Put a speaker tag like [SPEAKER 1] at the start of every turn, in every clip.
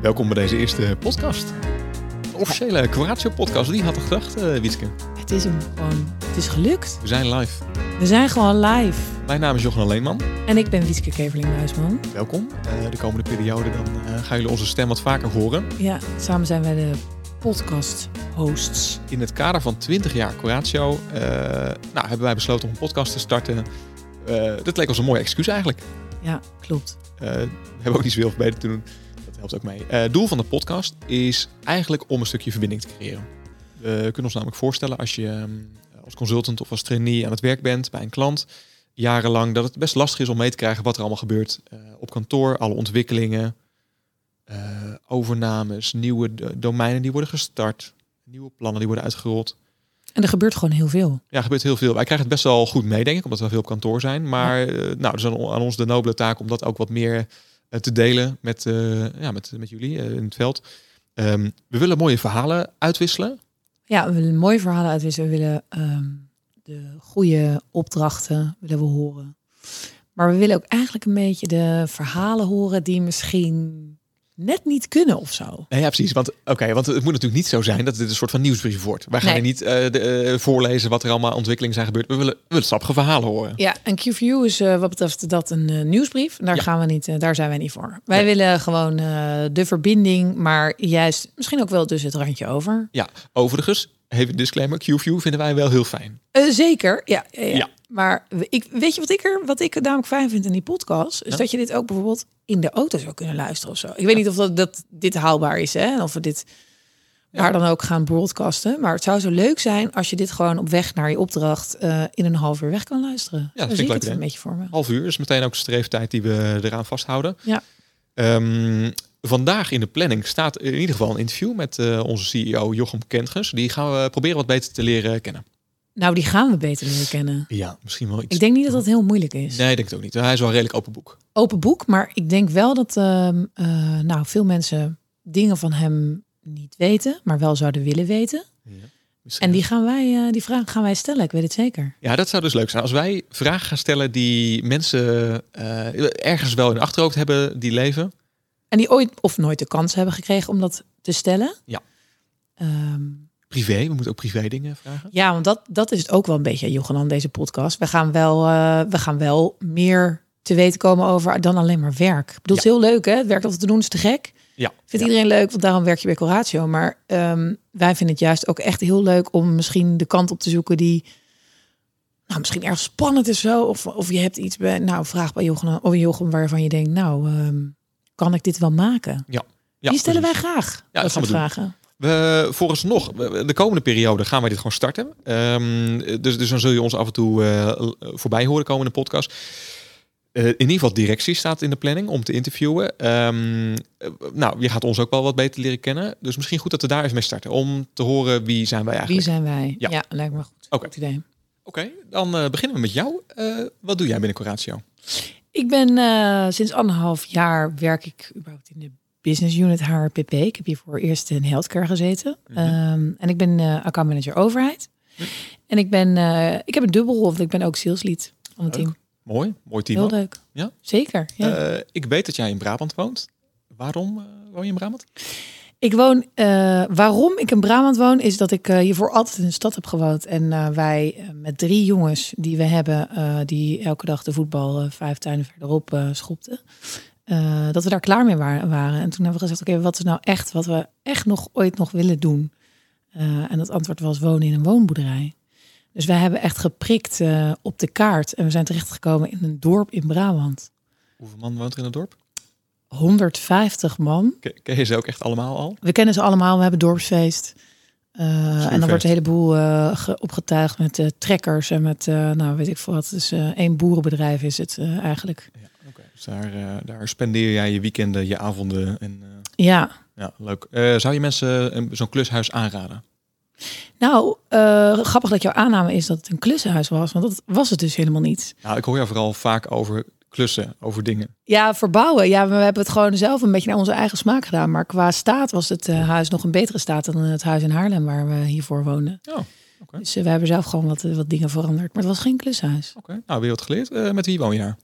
[SPEAKER 1] Welkom bij deze eerste podcast. De officiële Curatio podcast. Wie had er gedacht, uh, Wietske?
[SPEAKER 2] Het is hem gewoon. Het is gelukt.
[SPEAKER 1] We zijn live.
[SPEAKER 2] We zijn gewoon live.
[SPEAKER 1] Mijn naam is Jochen Leenman.
[SPEAKER 2] En ik ben Wietske Keverling-Muisman.
[SPEAKER 1] Welkom. Uh, de komende periode dan uh, gaan jullie onze stem wat vaker horen.
[SPEAKER 2] Ja, samen zijn wij de podcast hosts.
[SPEAKER 1] In het kader van 20 jaar Curatio nou, hebben wij besloten om een podcast te starten. dat leek ons een mooi excuus eigenlijk.
[SPEAKER 2] Ja, klopt.
[SPEAKER 1] we hebben ook niet zoveel beter te doen helpt ook mee. Het uh, doel van de podcast is eigenlijk om een stukje verbinding te creëren. We kunnen ons namelijk voorstellen als je um, als consultant of als trainee aan het werk bent bij een klant, jarenlang, dat het best lastig is om mee te krijgen wat er allemaal gebeurt uh, op kantoor, alle ontwikkelingen, uh, overnames, nieuwe domeinen die worden gestart, nieuwe plannen die worden uitgerold.
[SPEAKER 2] En er gebeurt gewoon heel veel.
[SPEAKER 1] Ja, er gebeurt heel veel. Wij krijgen het best wel goed mee, denk ik, omdat we veel op kantoor zijn. Maar ja. nou, dus aan, aan ons de nobele taak om dat ook wat meer eh, te delen met, uh, ja, met, met jullie uh, in het veld. Um, we willen mooie verhalen uitwisselen.
[SPEAKER 2] Ja, we willen mooie verhalen uitwisselen. We willen um, de goede opdrachten willen we horen. Maar we willen ook eigenlijk een beetje de verhalen horen die misschien net niet kunnen of zo.
[SPEAKER 1] Nee, ja, precies. Want oké, want het moet natuurlijk niet zo zijn dat dit een soort van nieuwsbrief wordt. Wij gaan nee. niet uh, de, uh, voorlezen wat er allemaal ontwikkelingen zijn gebeurd. We willen, we willen sappige verhalen horen.
[SPEAKER 2] Ja, en QView is uh, wat betreft dat een nieuwsbrief. Daar ja. gaan we niet, daar zijn wij niet voor. Wij nee. willen gewoon de verbinding, maar juist misschien ook wel dus het randje over.
[SPEAKER 1] Ja, overigens, even een disclaimer, QView vinden wij wel heel fijn.
[SPEAKER 2] zeker, ja. ja, ja. Maar ik, weet je wat ik er, wat ik namelijk fijn vind in die podcast, is dat je dit ook bijvoorbeeld in de auto zou kunnen luisteren of zo. Ik weet niet of dat, dat dit haalbaar is, hè? Of we dit waar dan ook gaan broadcasten. Maar het zou zo leuk zijn als je dit gewoon op weg naar je opdracht uh, in een half uur weg kan luisteren.
[SPEAKER 1] Ja, dat
[SPEAKER 2] zie
[SPEAKER 1] ik
[SPEAKER 2] het een beetje voor me.
[SPEAKER 1] Half uur is meteen ook de streeftijd die we eraan vasthouden.
[SPEAKER 2] Ja.
[SPEAKER 1] Um, vandaag in de planning staat in ieder geval een interview met uh, onze CEO Jochem Kentges. Die gaan we proberen wat beter te leren kennen.
[SPEAKER 2] Nou, die gaan we beter leren kennen.
[SPEAKER 1] Ja, misschien wel iets.
[SPEAKER 2] Ik denk niet dat dat heel moeilijk is.
[SPEAKER 1] Nee, ik denk het ook niet. Hij is wel redelijk open boek.
[SPEAKER 2] Open boek, maar ik denk wel dat uh, uh, nou, veel mensen dingen van hem niet weten, maar wel zouden willen weten. Ja, en die gaan wij, uh, die vragen gaan wij stellen, ik weet het zeker.
[SPEAKER 1] Ja, dat zou dus leuk zijn. Als wij vragen gaan stellen die mensen ergens wel in achterhoofd hebben die leven.
[SPEAKER 2] En die ooit of nooit de kans hebben gekregen om dat te stellen.
[SPEAKER 1] Ja.
[SPEAKER 2] Um,
[SPEAKER 1] privé. We moeten ook privé dingen vragen.
[SPEAKER 2] Ja, want dat, dat is het ook wel een beetje, Johan, aan deze podcast. We gaan wel, uh, we gaan wel meer te weten komen over dan alleen maar werk. Ik bedoel, ja. het is heel leuk, hè? Het werk dat te doen is te gek.
[SPEAKER 1] Ja.
[SPEAKER 2] Vindt ja. iedereen leuk, want daarom werk je bij Coratio. Maar um, wij vinden het juist ook echt heel leuk om misschien de kant op te zoeken die... Nou, misschien erg spannend is zo. Of, of je hebt iets bij, nou, vraag bij Jochem, of Jochem waarvan je denkt, nou, um, kan ik dit wel maken?
[SPEAKER 1] Ja. ja
[SPEAKER 2] die stellen wij graag.
[SPEAKER 1] Ja, dat gaan we vragen. Doen. We, volgens nog, de komende periode gaan wij dit gewoon starten. Um, dus, dus dan zul je ons af en toe uh, voorbij horen komen in de podcast. Uh, in ieder geval directie staat in de planning om te interviewen. Um, nou, je gaat ons ook wel wat beter leren kennen. Dus misschien goed dat we daar even mee starten. Om te horen wie zijn wij eigenlijk.
[SPEAKER 2] Wie zijn wij? Ja, ja lijkt me goed.
[SPEAKER 1] Oké. Oké, okay, dan uh, beginnen we met jou. wat doe jij binnen Coratio?
[SPEAKER 2] Ik ben sinds anderhalf jaar werk ik überhaupt in de business unit HRPP. Ik heb hiervoor eerst in healthcare gezeten. Mm -hmm. um, en ik ben uh, account manager overheid. Mm -hmm. En ik ben, uh, ik heb een dubbelrol, want ik ben ook sales lead van het team.
[SPEAKER 1] Mooi, mooi team.
[SPEAKER 2] Heel leuk.
[SPEAKER 1] Ja?
[SPEAKER 2] Zeker. Ja.
[SPEAKER 1] Uh, ik weet dat jij in Brabant woont. Waarom woon je in Brabant?
[SPEAKER 2] Ik woon, waarom ik in Brabant woon, is dat ik hiervoor altijd in de stad heb gewoond. En wij met drie jongens die we hebben, die elke dag de voetbal vijf tuinen verderop schopten. Uh, dat we daar klaar mee waren. En toen hebben we gezegd, oké, okay, wat is nou echt wat we echt nog ooit nog willen doen? Uh, en dat antwoord was wonen in een woonboerderij. Dus wij hebben echt geprikt uh, op de kaart. En we zijn terechtgekomen in een dorp in Brabant.
[SPEAKER 1] Hoeveel man woont er in het dorp?
[SPEAKER 2] 150 man.
[SPEAKER 1] Ken, ken je ze ook echt allemaal al?
[SPEAKER 2] We kennen ze allemaal. We hebben dorpsfeest. Uh, en dan wordt een heleboel uh, opgetuigd met uh, trekkers en met, nou weet ik veel wat. Dus één boerenbedrijf is het eigenlijk.
[SPEAKER 1] Ja. Dus daar, uh, daar spendeer jij je weekenden, je avonden. En, uh,
[SPEAKER 2] ja.
[SPEAKER 1] Ja, leuk. Uh, zou je mensen zo'n klushuis aanraden?
[SPEAKER 2] Nou, grappig dat jouw aanname is dat het een klushuis was, want dat was het dus helemaal niet.
[SPEAKER 1] Nou, ik hoor jou vooral vaak over klussen, over dingen.
[SPEAKER 2] Ja, verbouwen. Ja, we hebben het gewoon zelf een beetje naar onze eigen smaak gedaan. Maar qua staat was het huis nog een betere staat dan het huis in Haarlem waar we hiervoor woonden.
[SPEAKER 1] Oh. Okay.
[SPEAKER 2] Dus uh, we hebben zelf gewoon wat, wat dingen veranderd. Maar het was geen klushuis.
[SPEAKER 1] Oké, okay. nou weer wat geleerd. Uh, met wie woon je daar?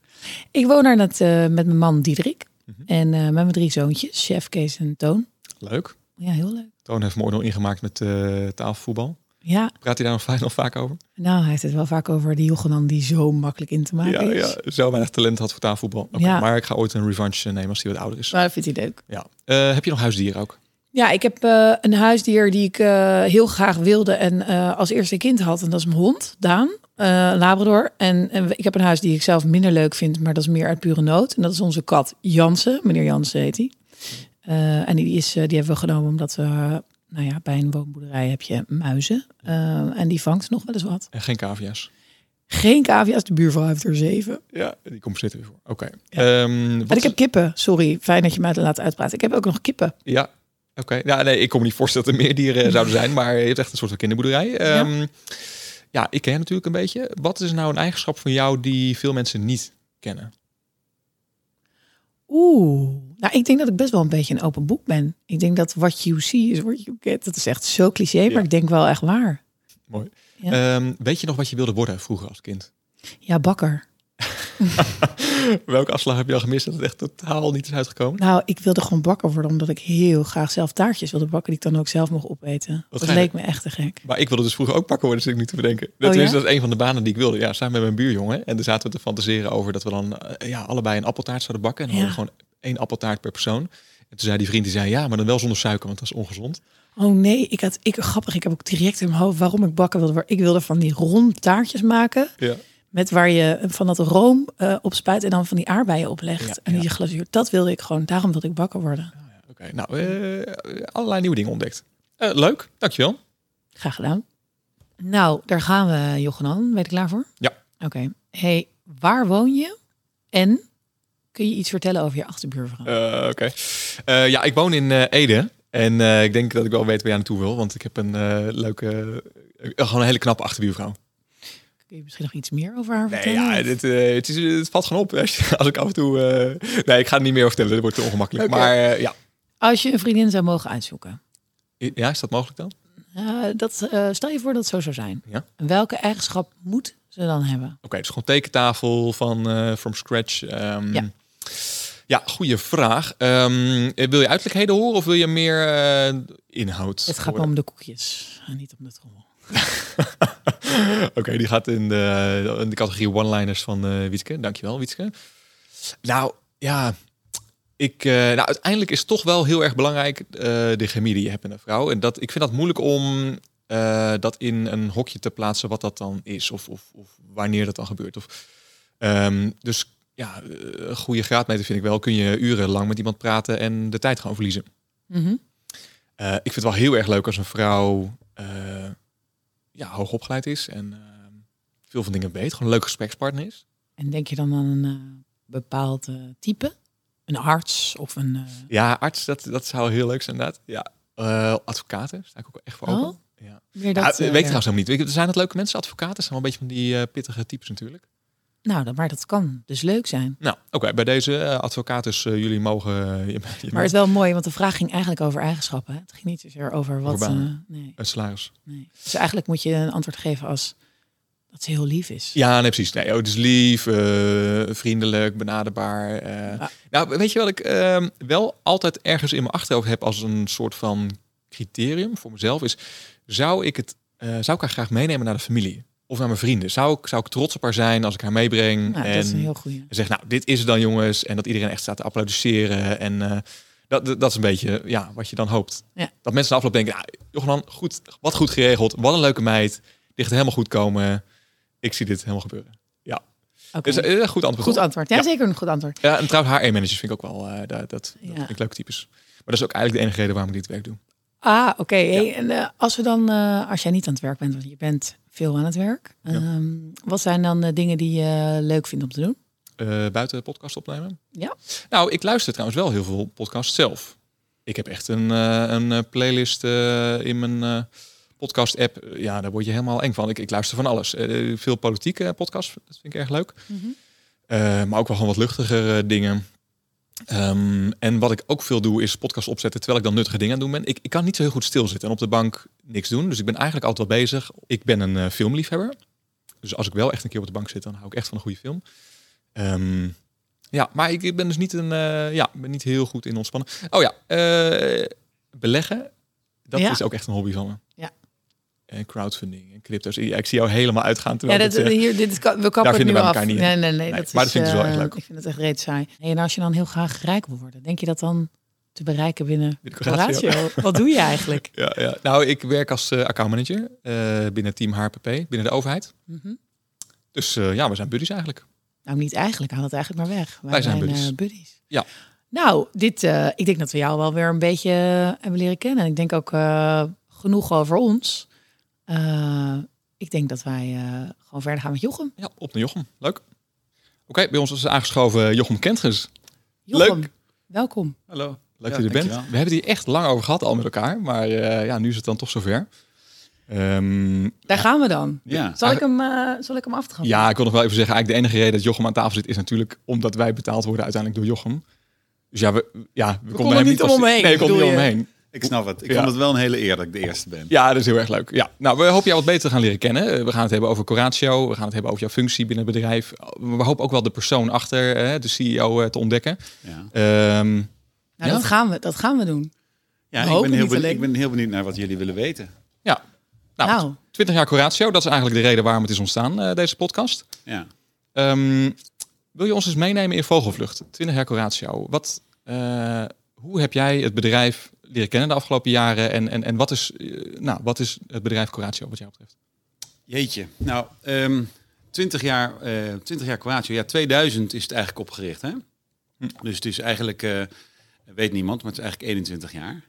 [SPEAKER 2] Ik woon daar uh, met mijn man Diederik.
[SPEAKER 1] Mhm.
[SPEAKER 2] En eh, met mijn drie zoontjes, Chef, Kees en Toon.
[SPEAKER 1] Leuk.
[SPEAKER 2] Ja, heel leuk.
[SPEAKER 1] Toon heeft mooi nog ingemaakt met eh tafelvoetbal.
[SPEAKER 2] Ja,
[SPEAKER 1] Praat hij daar nog, vaak- nog vaak over?
[SPEAKER 2] nou, hij heeft het wel vaak over die Jochenan die zo makkelijk in te maken
[SPEAKER 1] Ja,
[SPEAKER 2] is.
[SPEAKER 1] ja, zo weinig talent had voor tafelvoetbal.
[SPEAKER 2] Ja.
[SPEAKER 1] Maar ik ga ooit een revanche nemen als hij wat ouder is.
[SPEAKER 2] Maar dat vindt hij leuk.
[SPEAKER 1] Ja. Eh, heb je nog huisdieren ook?
[SPEAKER 2] Ja, ik heb eh, een huisdier die ik eh, heel graag wilde en eh, als eerste kind had. En dat is mijn hond, Daan, Labrador. En, en ik heb een huis die ik zelf minder leuk vind, maar dat is meer uit pure nood. En dat is onze kat Jansen. Meneer Jansen heet hij. En die, is, die hebben we genomen omdat we, nou ja, bij een woonboerderij heb je muizen. En die vangt nog wel eens wat.
[SPEAKER 1] En geen cavia's?
[SPEAKER 2] Geen cavia's, de buurvrouw heeft er zeven.
[SPEAKER 1] Ja, die compenseert er weer voor. Oké.
[SPEAKER 2] Ja.
[SPEAKER 1] Ehm,
[SPEAKER 2] En ik heb kippen, sorry. Fijn dat je mij laat uitpraten. Ik heb ook nog kippen.
[SPEAKER 1] Ja, oké. Ja, nee, ik kon me niet voorstellen dat er meer dieren zouden zijn, maar je hebt echt een soort van kinderboerderij. Ehm, ja. ik ken je natuurlijk een beetje. Wat is nou een eigenschap van jou die veel mensen niet kennen?
[SPEAKER 2] Oeh, nou ik denk dat ik best wel een beetje een open boek ben. Ik denk dat what you see is what you get. Dat is echt zo cliché, maar
[SPEAKER 1] Ja.
[SPEAKER 2] ik denk wel echt waar.
[SPEAKER 1] Mooi.
[SPEAKER 2] Ja.
[SPEAKER 1] Ehm, weet je nog wat je wilde worden vroeger als kind?
[SPEAKER 2] Ja, bakker.
[SPEAKER 1] Welke afslag heb je al gemist dat het echt totaal niet is uitgekomen?
[SPEAKER 2] Nou, ik wilde gewoon bakker worden omdat ik heel graag zelf taartjes wilde bakken die ik dan ook zelf mocht opeten. dat leek me echt te gek.
[SPEAKER 1] Maar ik wilde dus vroeger ook bakken worden, zit ik nu te bedenken. Dat,
[SPEAKER 2] Oh,
[SPEAKER 1] is, dat is een van de banen die ik wilde. Ja, samen met mijn buurjongen. En daar zaten we te fantaseren over dat we dan eh, ja, allebei een appeltaart zouden bakken. En dan
[SPEAKER 2] Ja.
[SPEAKER 1] hadden we gewoon één appeltaart per persoon. En toen zei die vriend, die zei ja, maar dan wel zonder suiker, want dat is ongezond.
[SPEAKER 2] Oh nee, ik had ik grappig. Ik heb ook direct in mijn hoofd waarom ik bakken wilde. Ik wilde van die rond taartjes maken
[SPEAKER 1] Ja.
[SPEAKER 2] Met waar je van dat room eh op spuit en dan van die aardbeien oplegt
[SPEAKER 1] Ja,
[SPEAKER 2] en die
[SPEAKER 1] ja.
[SPEAKER 2] glazuur. Dat wilde ik gewoon. Daarom wilde ik bakker worden.
[SPEAKER 1] Oké, nou, eh, allerlei nieuwe dingen ontdekt. Eh, leuk, dankjewel.
[SPEAKER 2] Graag gedaan. Nou, daar gaan we, Jochenan. Ben je er klaar voor?
[SPEAKER 1] Ja.
[SPEAKER 2] Oké. Hey, waar woon je? En kun je iets vertellen over je achterbuurvrouw?
[SPEAKER 1] Oké. Ja, ik woon in Ede. En ik denk dat ik wel weet waar je naartoe wil. Want ik heb een leuke, gewoon een hele knappe achterbuurvrouw.
[SPEAKER 2] Kun je misschien nog iets meer over haar
[SPEAKER 1] Nee,
[SPEAKER 2] vertellen?
[SPEAKER 1] ja, dit, eh, het, is, het valt gewoon op. Als, je- als ik af en toe... eh, nee, ik ga er niet meer over vertellen. Dat wordt te ongemakkelijk. Maar eh, ja.
[SPEAKER 2] Als je een vriendin zou mogen uitzoeken.
[SPEAKER 1] ja, is dat mogelijk dan?
[SPEAKER 2] dat, stel je voor dat het zo zou zijn.
[SPEAKER 1] Ja.
[SPEAKER 2] Welke eigenschap moet ze dan hebben?
[SPEAKER 1] Oké, dus gewoon tekentafel van from scratch. Ehm,
[SPEAKER 2] Ja.
[SPEAKER 1] Ja, goede vraag. Ehm, wil je uiterlijkheden horen of wil je meer inhoud?
[SPEAKER 2] Het gaat om de koekjes, en niet om de trommel.
[SPEAKER 1] Oké, die gaat in de, in de categorie one-liners van eh Wietske. Dankjewel, Wietske. Nou, ja. Ik, eh, nou, uiteindelijk is toch wel heel erg belangrijk eh, de chemie die je hebt met een vrouw. En dat, ik vind dat moeilijk om dat in een hokje te plaatsen wat dat dan is. Of, of, of wanneer dat dan gebeurt. Of, ehm, dus ja, een goede graadmeter vind ik wel. Kun je urenlang met iemand praten en de tijd gewoon verliezen.
[SPEAKER 2] Mhm.
[SPEAKER 1] Eh, ik vind het wel heel erg leuk als een vrouw ja, hoog opgeleid is en eh, veel van dingen weet. Gewoon een leuk gesprekspartner is.
[SPEAKER 2] En denk je dan aan een eh, bepaald eh, type? Een arts of een... eh,
[SPEAKER 1] Ja, arts, dat, dat zou heel leuk zijn inderdaad. Ja, advocaten, sta ik ook echt voor
[SPEAKER 2] Oh,
[SPEAKER 1] open. Ja.
[SPEAKER 2] dat,
[SPEAKER 1] weet ik trouwens helemaal niet. Weet je, Zijn het leuke mensen, advocaten? Zijn wel een beetje van die pittige types natuurlijk.
[SPEAKER 2] Nou, maar dat kan dus leuk zijn.
[SPEAKER 1] Nou, oké, bij deze uh, advocatus, eh, jullie mogen... eh, je, je
[SPEAKER 2] Maar het is wel mooi, want de vraag ging eigenlijk over eigenschappen. hè? Het ging niet zozeer over wat...
[SPEAKER 1] Over
[SPEAKER 2] eh, nee,
[SPEAKER 1] een salaris.
[SPEAKER 2] nee. Dus eigenlijk moet je een antwoord geven als dat ze heel lief is.
[SPEAKER 1] Ja, nee, precies. Nee, oh, dus lief, eh, vriendelijk, benaderbaar. eh. Nou, weet je wat ik ehm, wel altijd ergens in mijn achterhoofd heb als een soort van criterium voor mezelf is, zou ik het, eh, zou ik haar graag meenemen naar de familie of naar mijn vrienden? Zou ik, zou ik trots op haar zijn als ik haar meebreng
[SPEAKER 2] Nou,
[SPEAKER 1] en,
[SPEAKER 2] dat is een heel goede.
[SPEAKER 1] en zeg, nou, dit is het dan jongens, en dat iedereen echt staat te applaudisseren en eh, dat, dat dat is een beetje ja, wat je dan hoopt.
[SPEAKER 2] Ja.
[SPEAKER 1] Dat mensen na afloop denken, ja, Johan, goed, wat goed geregeld, wat een leuke meid, dit gaat helemaal goed komen. Ik zie dit helemaal gebeuren.
[SPEAKER 2] Oké.
[SPEAKER 1] Dus eh, goed antwoord.
[SPEAKER 2] Goed antwoord. Ja,
[SPEAKER 1] Ja.
[SPEAKER 2] zeker een goed antwoord.
[SPEAKER 1] Ja, en trouwens, HR-managers vind ik ook wel, eh, dat, dat, dat
[SPEAKER 2] Ja.
[SPEAKER 1] vind ik leuke types. Maar dat is ook eigenlijk de enige reden waarom ik dit werk doe.
[SPEAKER 2] Ah, oké. Hey, en als we dan, als jij niet aan het werk bent, want je bent veel aan het werk.
[SPEAKER 1] Ja.
[SPEAKER 2] ehm, wat zijn dan de dingen die je leuk vindt om te doen?
[SPEAKER 1] Eh, buiten podcast opnemen?
[SPEAKER 2] Ja.
[SPEAKER 1] Nou, ik luister trouwens wel heel veel podcasts zelf. Ik heb echt een, eh, een eh, playlist eh, in mijn eh, podcast-app. Ja, daar word je helemaal eng van. Ik, ik luister van alles. Eh, veel politieke podcasts, dat vind ik erg leuk. Eh, maar ook wel gewoon wat luchtigere dingen. Ehm, en wat ik ook veel doe, is podcast opzetten terwijl ik dan nuttige dingen aan het doen ben. Ik, ik kan niet zo heel goed stilzitten en op de bank niks doen. Dus ik ben eigenlijk altijd wel bezig. Ik ben een eh, filmliefhebber. Dus als ik wel echt een keer op de bank zit, dan hou ik echt van een goede film. Ehm, Ja, maar ik ben dus niet een, eh, ja, ben niet heel goed in ontspannen. Oh ja, eh, beleggen, dat
[SPEAKER 2] Ja.
[SPEAKER 1] is ook echt een hobby van me.
[SPEAKER 2] Ja.
[SPEAKER 1] En crowdfunding en crypto's. Ja, ik zie jou helemaal uitgaan
[SPEAKER 2] Ja,
[SPEAKER 1] terwijl
[SPEAKER 2] dat,
[SPEAKER 1] dit, eh,
[SPEAKER 2] hier, dit is, we kappen het nu
[SPEAKER 1] we
[SPEAKER 2] af.
[SPEAKER 1] niet
[SPEAKER 2] nee, nee, nee,
[SPEAKER 1] Nee,
[SPEAKER 2] dat
[SPEAKER 1] maar
[SPEAKER 2] is,
[SPEAKER 1] dat vind ik dus wel
[SPEAKER 2] eh,
[SPEAKER 1] echt leuk.
[SPEAKER 2] Ik vind het echt reet saai. Hey, en als je dan heel graag rijk wil worden, denk je dat dan te bereiken binnen
[SPEAKER 1] Binnen Coratio.
[SPEAKER 2] Coratio? Wat doe je eigenlijk?
[SPEAKER 1] ja, ja. Nou, ik werk als eh accountmanager eh binnen team HPP, binnen de overheid.
[SPEAKER 2] Mhm.
[SPEAKER 1] Dus eh, ja, we zijn buddies eigenlijk.
[SPEAKER 2] Nou, niet eigenlijk. Haal het eigenlijk maar weg. Wij,
[SPEAKER 1] Wij zijn buddies.
[SPEAKER 2] eh, buddies.
[SPEAKER 1] Ja.
[SPEAKER 2] Nou, dit, eh, ik denk dat we jou wel weer een beetje eh, hebben leren kennen. Ik denk ook eh, genoeg over ons. Eh, ik denk dat wij eh, gewoon verder gaan met Jochem.
[SPEAKER 1] Ja, op naar Jochem. Leuk. Oké, bij ons is aangeschoven Jochem Kentges.
[SPEAKER 2] Jochem,
[SPEAKER 1] Leuk.
[SPEAKER 2] welkom.
[SPEAKER 3] Hallo.
[SPEAKER 1] Leuk
[SPEAKER 3] Ja,
[SPEAKER 1] dat je er bent. We hebben het hier echt lang over gehad al met elkaar. Maar eh, ja, nu is het dan toch zover. Ehm,
[SPEAKER 2] Daar gaan we dan.
[SPEAKER 3] Ja.
[SPEAKER 2] Zal ik hem, eh, zal ik hem aftrappen?
[SPEAKER 1] ja, ik wil nog wel even zeggen, eigenlijk de enige reden dat Jochem aan tafel zit, is natuurlijk omdat wij betaald worden uiteindelijk door Jochem. Dus ja, we, ja, we,
[SPEAKER 2] konden
[SPEAKER 1] hem
[SPEAKER 2] niet omheen,
[SPEAKER 1] Nee, we konden niet omheen.
[SPEAKER 3] Ik snap het. Ik
[SPEAKER 1] Ja.
[SPEAKER 3] vond het wel een hele eer dat ik de eerste ben.
[SPEAKER 1] Ja, dat is heel erg leuk. Ja. Nou, we hopen jou wat beter te gaan leren kennen. We gaan het hebben over Coratio. We gaan het hebben over jouw functie binnen het bedrijf. We hopen ook wel de persoon achter, eh, de CEO, eh, te ontdekken.
[SPEAKER 3] Ja,
[SPEAKER 1] Ehm,
[SPEAKER 2] Nou,
[SPEAKER 1] Ja.
[SPEAKER 2] dat, gaan we, dat gaan we doen.
[SPEAKER 3] ja
[SPEAKER 2] We
[SPEAKER 3] ik, ben heel benieuwd, ik ben heel benieuwd naar wat jullie willen weten.
[SPEAKER 1] ja. Nou,
[SPEAKER 2] Nou,
[SPEAKER 1] 20 jaar Coratio, dat is eigenlijk de reden waarom het is ontstaan, eh, deze podcast.
[SPEAKER 3] Ja.
[SPEAKER 1] Ehm, wil je ons eens meenemen in Vogelvlucht? 20 jaar Coratio. Wat, eh, hoe heb jij het bedrijf leren kennen de afgelopen jaren? En, en, en wat, is, eh, nou, wat is het bedrijf Coratio wat jou betreft?
[SPEAKER 3] Jeetje. Nou, ehm 20 jaar, eh 20 jaar Kroatië. Ja, 2000 is het eigenlijk opgericht. Hè?
[SPEAKER 1] Hm.
[SPEAKER 3] Dus het is eigenlijk, eh, weet niemand, maar het is eigenlijk 21 jaar.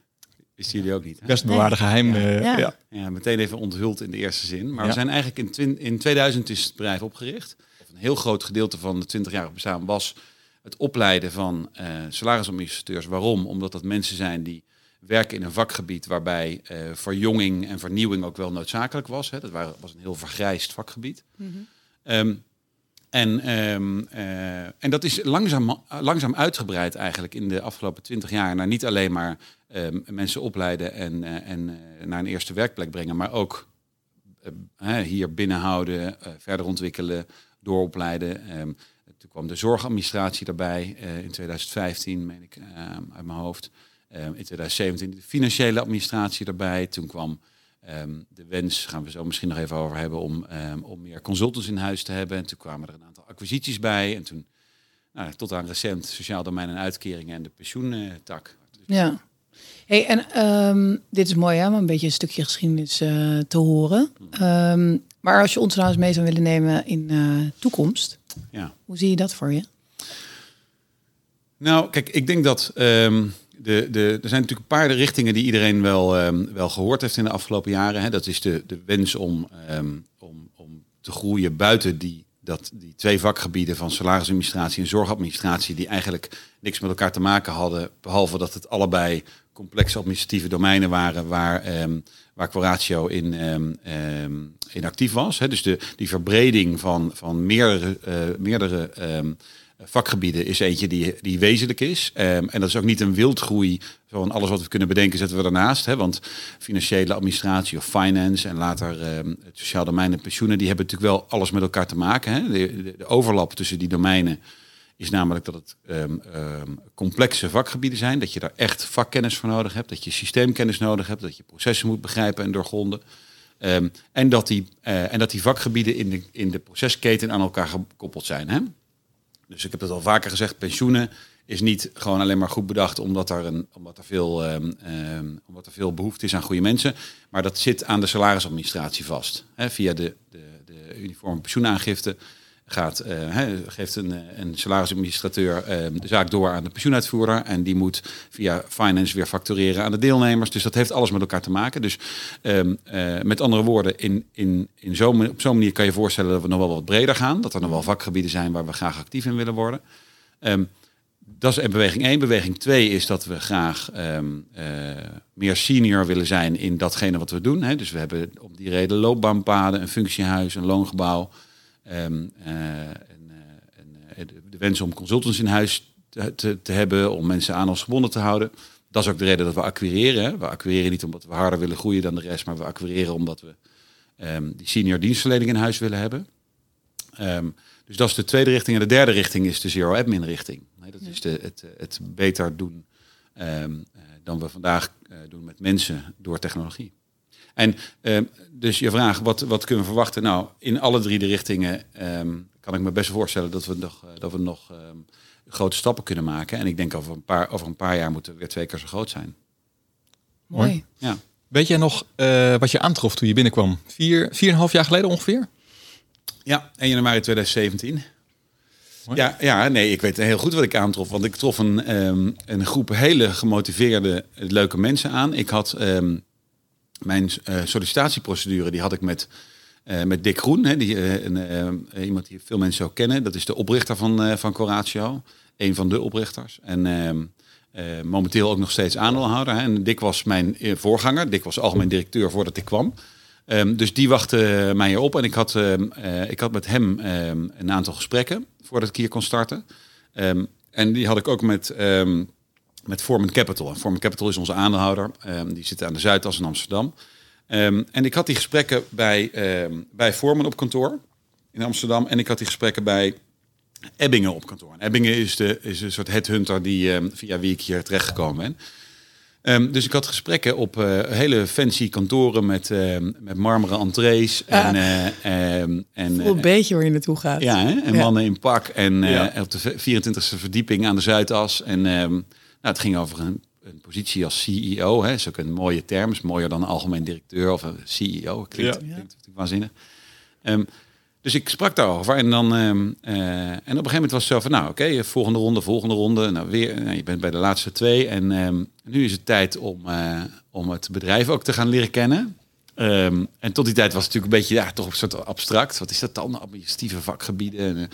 [SPEAKER 3] Wisten jullie ook niet. Hè?
[SPEAKER 1] Best bewaarde geheim. eh,
[SPEAKER 2] Ja.
[SPEAKER 1] ja.
[SPEAKER 3] Ja, meteen even onthuld in de eerste zin. Maar
[SPEAKER 1] Ja.
[SPEAKER 3] we zijn eigenlijk in, in 2000 is het bedrijf opgericht. Een heel groot gedeelte van de 20-jarige bestaan was het opleiden van eh salarisadministrateurs. Waarom? Omdat dat mensen zijn die werken in een vakgebied waarbij eh, verjonging en vernieuwing ook wel noodzakelijk was. Hè. Dat waren, was een heel vergrijsd vakgebied. Ehm, en, ehm, eh, en dat is langzaam, langzaam uitgebreid eigenlijk in de afgelopen twintig jaar naar niet alleen maar ehm, mensen opleiden en, eh, en naar een eerste werkplek brengen, maar ook hier binnenhouden, verder ontwikkelen, dooropleiden. Toen kwam de zorgadministratie daarbij in 2015, meen ik uit mijn hoofd. Ehm, in 2017 de financiële administratie erbij. Toen kwam ehm, de wens, gaan we zo misschien nog even over hebben, om, ehm, om meer consultants in huis te hebben. En toen kwamen er een aantal acquisities bij. En toen, nou, tot aan recent, sociaal domein en uitkeringen en de pensioentak.
[SPEAKER 2] ja. Hey, en dit is mooi, hè, om een beetje een stukje geschiedenis eh, te horen. Ehm, maar als je ons nou eens mee zou willen nemen in eh, toekomst,
[SPEAKER 3] Ja.
[SPEAKER 2] hoe zie je dat voor je?
[SPEAKER 3] Nou, kijk, ik denk dat de, de, er zijn natuurlijk een paar richtingen die iedereen wel, ehm, wel gehoord heeft in de afgelopen jaren. Hè. Dat is de, de wens om, ehm, om, om te groeien buiten die, dat, die twee vakgebieden van salarisadministratie en zorgadministratie, die eigenlijk niks met elkaar te maken hadden, behalve dat het allebei complexe administratieve domeinen waren waar, ehm waar Quoratio in, actief was. Hè. Dus de, die verbreding van, van meerdere, eh, meerdere vakgebieden is eentje die, die wezenlijk is. Ehm, en dat is ook niet een wildgroei van alles wat we kunnen bedenken zetten we daarnaast. Hè? Want financiële administratie of finance en later ehm, het sociaal domein en pensioenen, die hebben natuurlijk wel alles met elkaar te maken. Hè? De, de, de overlap tussen die domeinen is namelijk dat het ehm, complexe vakgebieden zijn. Dat je daar echt vakkennis voor nodig hebt. Dat je systeemkennis nodig hebt. Dat je processen moet begrijpen en doorgronden. En, dat die, eh, en dat die vakgebieden in de, in de procesketen aan elkaar gekoppeld zijn. Hè? Dus ik heb het al vaker gezegd, pensioenen is niet gewoon alleen maar goed bedacht omdat er, een, omdat er, veel, ehm, ehm, omdat er veel behoefte is aan goede mensen. Maar dat zit aan de salarisadministratie vast. Hè, via de, de, de uniforme pensioenaangifte gaat, eh, geeft een, eh, salarisadministrateur ehm, de zaak door aan de pensioenuitvoerder. En die moet via finance weer factureren aan de deelnemers. Dus dat heeft alles met elkaar te maken. Dus ehm, eh, met andere woorden, in, in, in zo, op zo'n manier kan je voorstellen dat we nog wel wat breder gaan. Dat er nog wel vakgebieden zijn waar we graag actief in willen worden. Ehm, dat is beweging 1. Beweging 2 is dat we graag meer senior willen zijn in datgene wat we doen. Hè. Dus we hebben om die reden loopbaanpaden, een functiehuis, een loongebouw. Ehm, eh, en, eh, eh, de, wens om consultants in huis te, te, te hebben, om mensen aan ons gebonden te houden. Dat is ook de reden dat we acquireren. Hè. We acquireren niet omdat we harder willen groeien dan de rest, maar we acquireren omdat we ehm, die senior dienstverlening in huis willen hebben. Ehm, dus dat is de tweede richting. En de derde richting is de zero admin richting. Nee, dat is de, het, het beter doen dan we vandaag doen met mensen door technologie. En ehm, dus je vraag, wat, wat kunnen we verwachten? Nou, in alle drie de richtingen ehm, kan ik me best voorstellen dat we nog, eh, dat we nog ehm, grote stappen kunnen maken. En ik denk over een paar, over een paar jaar moeten we weer twee keer zo groot zijn.
[SPEAKER 2] Mooi.
[SPEAKER 3] Ja.
[SPEAKER 4] Weet jij nog eh, wat je aantrof toen je binnenkwam? Vier, vier en een half jaar geleden ongeveer?
[SPEAKER 3] Ja, 1 januari 2017.
[SPEAKER 4] Mooi.
[SPEAKER 3] Ja, ja, nee, ik weet heel goed wat ik aantrof. Want ik trof een, ehm, een groep hele gemotiveerde, leuke mensen aan. Ik had ehm, mijn eh, sollicitatieprocedure, die had ik met, eh, met Dick Groen. Hè, die, eh, iemand die veel mensen ook kennen. Dat is de oprichter van, van Coratio. Een van de oprichters. En ehm, eh, momenteel ook nog steeds aandeelhouder. Hè. En Dick was mijn voorganger. Dick was algemeen directeur voordat ik kwam. Ehm, dus die wachtte mij op en ik had, ehm, eh, ik had met hem een aantal gesprekken voordat ik hier kon starten. En die had ik ook met, met Forman Capital. En Forman Capital is onze aandeelhouder. Ehm, die zit aan de Zuidas in Amsterdam. Ehm, en ik had die gesprekken bij, ehm bij Forman op kantoor in Amsterdam. En ik had die gesprekken bij Ebbingen op kantoor. En Ebbingen is, de, is een soort headhunter die, via wie ik hier terechtgekomen ben. Ehm, dus ik had gesprekken op eh, hele fancy kantoren met, ehm, met marmeren entrees. En, eh, ehm, en,
[SPEAKER 2] Voel een
[SPEAKER 3] eh,
[SPEAKER 2] beetje waar je naartoe gaat.
[SPEAKER 3] ja, hè? en
[SPEAKER 2] Ja.
[SPEAKER 3] mannen in pak. En eh,
[SPEAKER 4] Ja.
[SPEAKER 3] op de 24e verdieping aan de Zuidas. En ehm, nou, het ging over een, een positie als CEO. Hè. Dat is ook een mooie term. Is mooier dan een algemeen directeur of een CEO. Klinkt,
[SPEAKER 4] Ja.
[SPEAKER 3] klinkt natuurlijk waanzinnig. Ehm, dus ik sprak daarover. En, dan, ehm, eh, en op een gegeven moment was het zo van... Nou, oké, volgende ronde, volgende ronde. Nou, weer, nou, je bent bij de laatste twee. En ehm, nu is het tijd om, eh, om het bedrijf ook te gaan leren kennen. En tot die tijd was het natuurlijk een beetje ja, toch een soort abstract. Wat is dat dan? Administratieve vakgebieden. En,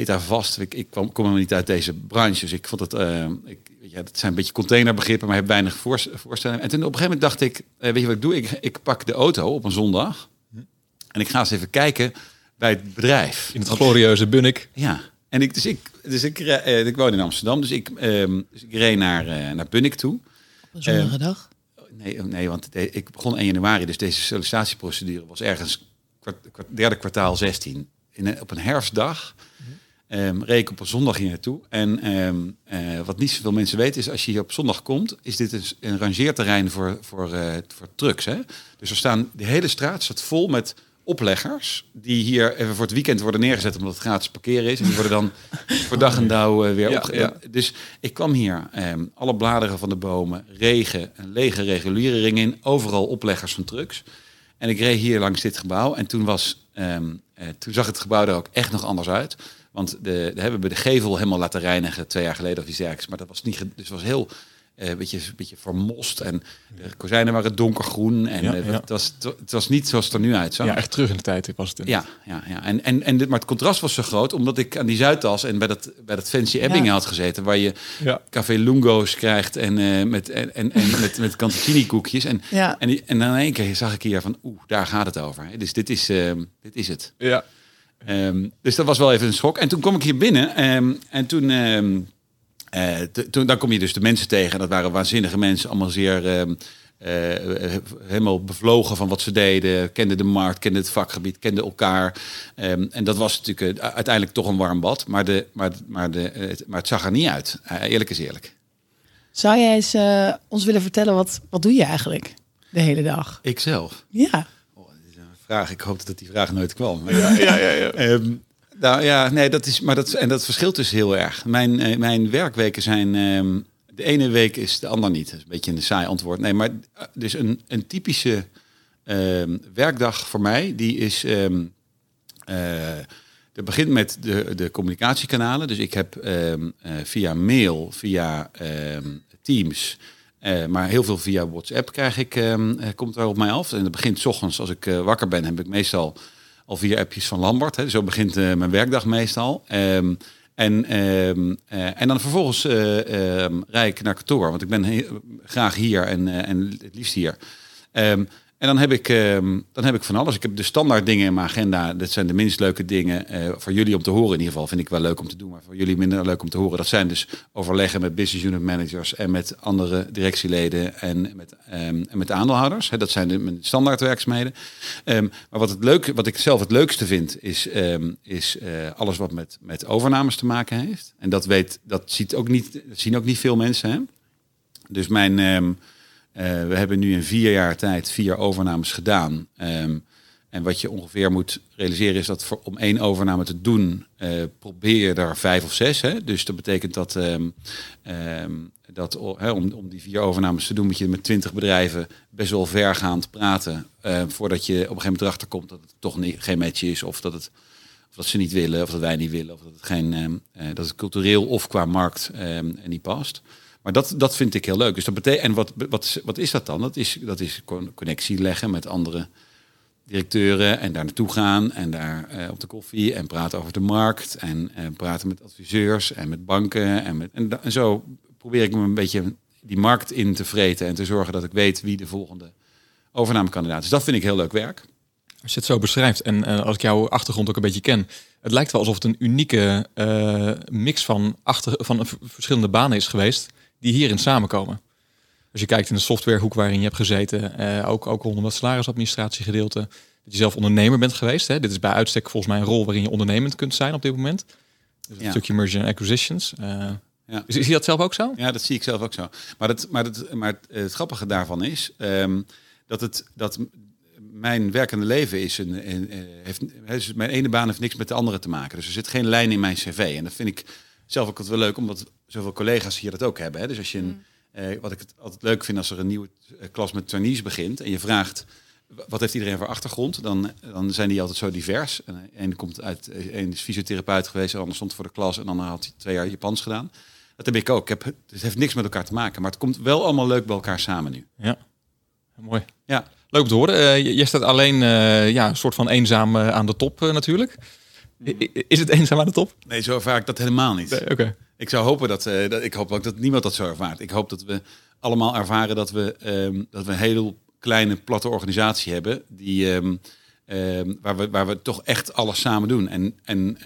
[SPEAKER 3] eh, data vast. Ik, ik kwam, kom helemaal niet uit deze branche. Dus ik vond het. eh, ik, weet je, dat zijn een beetje containerbegrippen, maar heb weinig voorst- voorstellingen. En toen op een gegeven moment dacht ik: eh, Weet je wat ik doe? Ik, ik pak de auto op een zondag. En ik ga eens even kijken bij het bedrijf.
[SPEAKER 4] In het glorieuze Bunnik.
[SPEAKER 3] Ja. En ik, dus ik, dus ik, eh, ik woon in Amsterdam, dus ik, ehm, dus ik reed naar, naar Bunnik toe.
[SPEAKER 2] Op een zonnige dag.
[SPEAKER 3] Nee, nee want de- ik begon 1 januari, dus deze sollicitatieprocedure was ergens kwart, kwart- derde kwartaal 16. In een, op een herfstdag reed ik op een zondag hier naartoe. En ehm, eh, wat niet zoveel mensen weten is, als je hier op zondag komt, is dit een, een rangeerterrein voor, voor, eh, voor trucks. Hè? Dus er staan, de hele straat staat vol met opleggers die hier even voor het weekend worden neergezet omdat het gratis parkeren is. En die worden dan voor dag en dauw eh, weer
[SPEAKER 4] Ja,
[SPEAKER 3] opge-
[SPEAKER 4] ja.
[SPEAKER 3] Dus ik kwam hier, ehm, alle bladeren van de bomen, regen, een lege reguliere ring in, overal opleggers van trucks. En ik reed hier langs dit gebouw en toen, was, toen zag het gebouw er ook echt nog anders uit. Want de, de hebben we de gevel helemaal laten reinigen twee jaar geleden of iets dergelijks. Maar dat was niet, dus het was heel eh, een beetje, een beetje vermost en de kozijnen waren donkergroen en
[SPEAKER 4] Ja,
[SPEAKER 3] eh,
[SPEAKER 4] ja.
[SPEAKER 3] Het, was, het was niet zoals het er nu uitzag.
[SPEAKER 4] Ja, echt terug in de tijd was het.
[SPEAKER 3] Ja, ja, ja. En, en, en dit, maar het contrast was zo groot, omdat ik aan die Zuidas en bij dat, bij dat fancy Ebbingen
[SPEAKER 2] Ja.
[SPEAKER 3] had gezeten, waar je
[SPEAKER 4] Ja.
[SPEAKER 3] café lungo's krijgt en, eh, met, en, en, en met, met cantuccini koekjes. En,
[SPEAKER 2] Ja.
[SPEAKER 3] en, en dan in één keer zag ik hier van, oeh, daar gaat het over. hè. Dus dit is, ehm, dit is het.
[SPEAKER 4] Ja.
[SPEAKER 3] Ehm, dus dat was wel even een schok. En toen kwam ik hier binnen ehm, en toen, ehm, eh, t- toen, dan kom je dus de mensen tegen. En dat waren waanzinnige mensen, allemaal zeer ehm, eh, helemaal bevlogen van wat ze deden. Kenden de markt, kenden het vakgebied, kenden elkaar. Ehm, en dat was natuurlijk eh, uiteindelijk toch een warm bad. Maar, de, maar, maar, de, het, maar het zag er niet uit. Eerlijk is eerlijk.
[SPEAKER 2] Zou jij eens ons willen vertellen, wat, wat doe je eigenlijk de hele dag?
[SPEAKER 3] Ikzelf.
[SPEAKER 2] Ja.
[SPEAKER 3] Oh, dat is een vraag. Ik hoopte dat die vraag nooit kwam. Ja, ja, ja. Ehm, nou ja, nee, dat is, maar dat, en dat verschilt dus heel erg. Mijn, eh, mijn werkweken zijn. ehm, de ene week is de ander niet. Dat is een beetje een saai antwoord. Nee, maar eh, dus een, een typische ehm, werkdag voor mij, die is. ehm eh, dat begint met de, de communicatiekanalen. Dus ik heb via mail, via Teams, eh, maar heel veel via WhatsApp krijg ik, ehm, eh, komt er op mij af. En dat begint ochtends als ik eh, wakker ben, heb ik meestal al vier appjes van Lambert. Hè. Zo begint mijn werkdag meestal. Ehm, en, ehm, eh, en dan vervolgens rijd ik naar kantoor, want ik ben graag hier en, en het liefst hier. En dan heb, ik, ehm, dan heb ik van alles. Ik heb de standaard dingen in mijn agenda. Dat zijn de minst leuke dingen eh, voor jullie om te horen. In ieder geval vind ik wel leuk om te doen. Maar voor jullie minder leuk om te horen. Dat zijn dus overleggen met business unit managers. En met andere directieleden. En met, ehm, en met aandeelhouders. Dat zijn de standaard werkzaamheden. Ehm, maar wat, het leuke, wat ik zelf het leukste vind. Is, is eh, alles wat met, met overnames te maken heeft. En dat, weet, dat, ziet ook niet, dat zien ook niet veel mensen. Hè? Dus mijn... eh, we hebben nu in vier jaar tijd vier overnames gedaan. Ehm, en wat je ongeveer moet realiseren is dat voor, om één overname te doen, eh, probeer je er vijf of zes. Hè? Dus dat betekent dat, ehm, ehm, dat om, om die vier overnames te doen, moet je met twintig bedrijven best wel vergaand praten. eh, voordat je op een gegeven moment erachter komt dat het toch niet, geen match is. Of dat, het, of dat ze niet willen, of dat wij niet willen. Of dat het, geen, dat het cultureel of qua markt niet past. Maar dat, dat vind ik heel leuk. Dus dat betekent, en wat, wat, wat is dat dan? Dat is, dat is con- connectie leggen met andere directeuren en daar naartoe gaan en daar eh, op de koffie en praten over de markt en eh, praten met adviseurs en met banken en, met, en, zo probeer ik me een beetje die markt in te vreten en te zorgen dat ik weet wie de volgende overnamekandidaat is. Dat vind ik heel leuk werk.
[SPEAKER 1] Als je het zo beschrijft en eh, als ik jouw achtergrond ook een beetje ken, het lijkt wel alsof het een unieke mix van, achter, van verschillende banen is geweest die hierin samenkomen. Als je kijkt in de softwarehoek waarin je hebt gezeten, eh, ook, ook rondom dat salarisadministratiegedeelte, dat je zelf ondernemer bent geweest. Hè. Dit is bij uitstek volgens mij een rol waarin je ondernemend kunt zijn op dit moment. Dus een stukje merger en acquisitions. Eh,
[SPEAKER 3] Ja.
[SPEAKER 1] is je dat zelf ook zo?
[SPEAKER 3] Ja, dat zie ik zelf ook zo. Maar, dat, maar, dat, maar het, het grappige daarvan is ehm, dat, het, dat mijn werkende leven is een, een, eh, heeft, mijn ene baan heeft niks met de andere te maken. Dus er zit geen lijn in mijn cv. En dat vind ik zelf ook altijd wel leuk, omdat zoveel collega's hier dat ook hebben. Hè. Dus als je een, eh, wat ik het altijd leuk vind als er een nieuwe eh, klas met trainees begint en je vraagt wat heeft iedereen voor achtergrond, dan, dan zijn die altijd zo divers. En een komt uit, een is fysiotherapeut geweest, de ander stond voor de klas en ander had hij twee jaar Japans gedaan. Dat heb ik ook. Ik heb, het heeft niks met elkaar te maken, maar het komt wel allemaal leuk bij elkaar samen nu.
[SPEAKER 1] Ja, mooi.
[SPEAKER 3] Ja,
[SPEAKER 1] Leuk om te horen. Eh, je- jij staat alleen eh, ja, een soort van eenzaam eh, aan de top eh, natuurlijk. Is het eenzaam aan de top?
[SPEAKER 3] nee, zo ervaar ik dat helemaal niet.
[SPEAKER 1] Nee, Oké.
[SPEAKER 3] Ik zou hopen dat, eh, dat ik hoop ook dat niemand dat zo ervaart. Ik hoop dat we allemaal ervaren dat we, ehm, dat we een heel kleine platte organisatie hebben die ehm, ehm, waar, we, waar we toch echt alles samen doen. En, en,